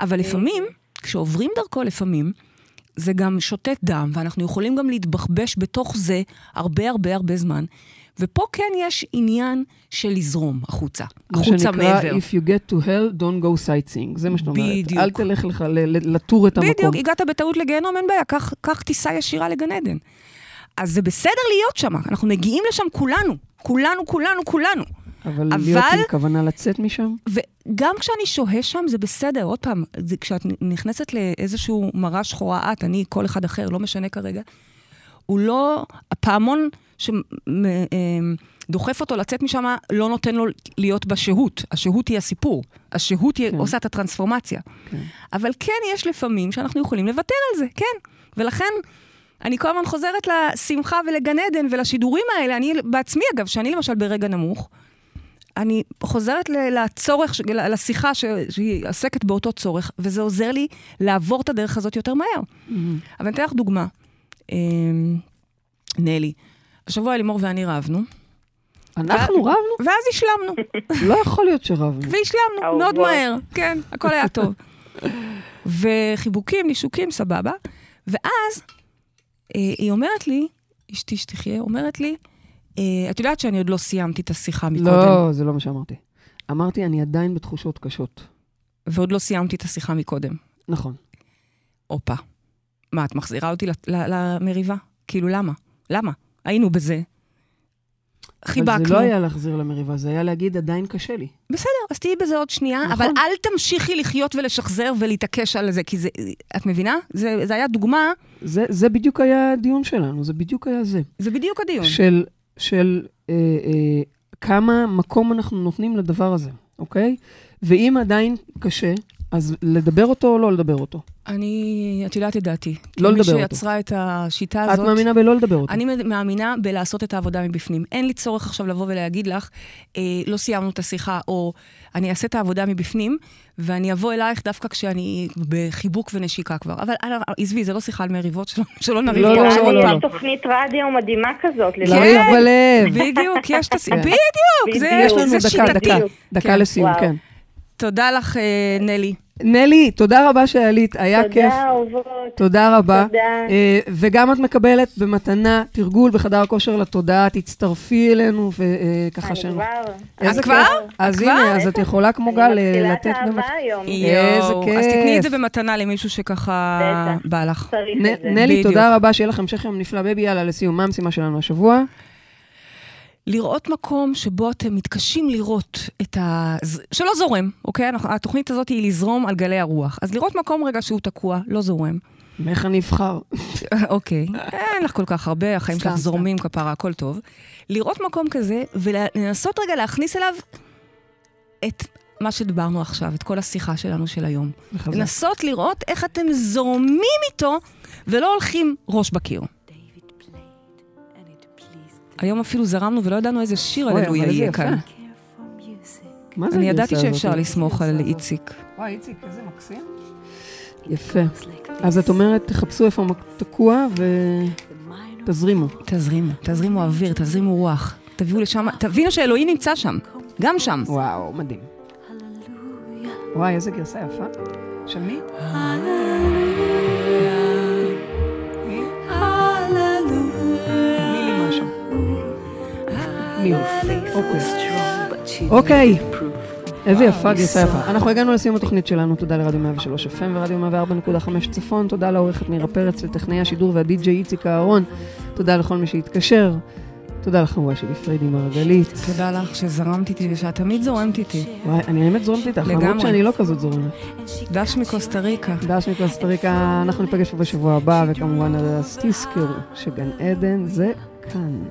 אבל לפעמים, כשעוברים דרכו לפעמים, זה גם שותת דם, ואנחנו יכולים גם להתבחבש בתוך זה הרבה הרבה הרבה זמן. ופה כן יש עניין של לזרום החוצה, מה החוצה שנקרא, מעבר. If you get to hell, don't go sightseeing. זה מה שאת אומרת. בדיוק. אל תלך לך לטור את המקום. בדיוק, הגעת בטעות לגיהנום, אין בעיה, קח טיסה ישירה לגן עדן. אז זה בסדר להיות שם, אנחנו מגיעים לשם כולנו, כולנו, כולנו, כולנו. אבל אבל- להיות עם כוונה לצאת משם? וגם כשאני שוהה שם, זה בסדר. עוד פעם, זה, כשאת נכנסת לאיזשהו מראה שחורה, את, אני, כל אחד אחר, לא משנה כרגע, הוא לא, הפעמון שדוחף אותו לצאת משם, לא נותן לו להיות בשהות. השהות היא הסיפור. השהות היא כן. עושה את הטרנספורמציה. כן. אבל כן יש לפעמים שאנחנו יכולים לוותר על זה, כן. ולכן, אני כל הזמן חוזרת לשמחה ולגן עדן ולשידורים האלה. אני בעצמי, אגב, שאני למשל ברגע נמוך, אני חוזרת ל- לצורך, לשיחה ש- שהיא עוסקת באותו צורך, וזה עוזר לי לעבור את הדרך הזאת יותר מהר. אבל אני אתן לך דוגמה. אמ, נלי, השבוע לימור ואני רבנו, אנחנו רבנו? ואז השלמנו, לא יכול להיות שרבנו. והשלמנו. מאוד מהר, כן, הכל היה טוב. וחיבוקים, נישוקים, סבבה. ואז אה, היא אומרת לי, אשתי שתחיה, אומרת לי, את יודעת שאני עוד לא סיימתי את השיחה מקודם, לא, זה לא מה שאמרתי. אמרתי, אני עדיין בתחושות קשות. ועוד לא סיימתי את השיחה מקודם. נכון. הופה. מה, את מחזירה אותי למריבה? כאילו, למה? למה? היינו בזה. אבל חיבקנו. זה לא היה להחזיר למריבה, זה היה להגיד, עדיין קשה לי. בסדר, אז תהיי בזה עוד שנייה, נכון. אבל אל תמשיכי לחיות ולשחזר ולהתעקש על זה, כי זה, את מבינה? זה, זה היה דוגמה, זה, זה בדיוק היה הדיון שלנו, זה בדיוק היה זה. זה בדיוק הדיון. של, של אה, אה, כמה מקום אנחנו נותנים לדבר הזה, אוקיי? ואם עדיין קשה, אז לדבר אותו או לא לדבר אותו? אני, את יודעת את דעתי. לא לדבר מי אותו. שיצרה את השיטה את הזאת... מאמינה בלא לדבר אותו. אני מאמינה בלעשות את העבודה מבפנים. אין לי צורך עכשיו לבוא ולהגיד לך, אה, לא סיימנו את השיחה, או אני אעשה את העבודה מבפנים, ואני אבוא אלייך דווקא כשאני בחיבוק ונשיקה כבר. אבל אנא, עזבי, זה לא שיחה על מריבות, שלא, שלא נריב לא, פה לא, לא, עוד לא, פעם. לא. יש תוכנית רדיו מדהימה כזאת. כן. לריב בלב. בדיוק, יש את הס... כן. בדיוק, זה, בדיוק. יש לנו זה דקה, שיטתי. דקה, דקה כן. לסיום. כן. תודה לך, אה, נלי. נלי, תודה רבה שעלית, היה כיף. תודה, אהובות. תודה רבה. תודה. אה, וגם את מקבלת במתנה תרגול בחדר הכושר לתודעה, תצטרפי אלינו, וככה אני שאני... כבר. איזה את כבר? כיף. אז כבר? הנה, אז את יכולה כמו גל אני אה, מתחילה לתת את. האהבה היום. איזה יואו, כיף. אז תתני את זה במתנה למישהו שככה. בא לך. צריך את זה. נלי. תודה רבה, שיהיה לך המשך יום נפלא. baby, יאללה, לסיום, מה המשימה שלנו השבוע? לראות מקום שבו אתם מתקשים לראות את ה... שלא זורם, אוקיי? התוכנית הזאת היא לזרום על גלי הרוח. אז לראות מקום רגע שהוא תקוע, לא זורם. מאיך אני אבחר? אוקיי, אין לך כל כך הרבה, החיים שלך. זורמים כפרה, הכל טוב. לראות מקום כזה ולנסות רגע להכניס אליו את מה שדיברנו עכשיו, את כל השיחה שלנו של היום. לנסות לראות איך אתם זורמים איתו ולא הולכים ראש בקיר. היום אפילו זרמנו ולא ידענו איזה שיר איזה יהיה. כאן. מה זה אני ידעתי? שאפשר לסמוך על איציק. וואי, איציק, איזה מקסים. יפה. אז את אומרת, תחפשו איפה תקוע ותזרימו. תזרימו, תזרימו אוויר, תזרימו רוח. תביאו לשם, תבינו שאלוהים נמצא שם, גם שם. וואו, מדהים. וואי, איזה גרסה יפה. של מי? מי? אוקיי. אוקיי. איזה יפה, גרסה יפה. אנחנו הגענו לסיום התוכנית שלנו, תודה לרדיו 103 FM ורדיו 104.5 צפון, תודה לעורכת מירה פרץ, לטכנאי השידור והדי-ג'יי איציק אהרון, תודה לכל מי שהתקשר, תודה לחבורה שלי פריידי מרגלית. תודה לך שזרמת איתי ושאת תמיד זורמת איתי. וואי, אני האמת זורמת איתך, למרות. שאני לא כזאת זורמת. דש מקוסטה ריקה. דש מקוסטה ריקה, אנחנו ניפגש פה בשבוע הבא, וכמובן אז תזכרו שגן עדן זה כאן.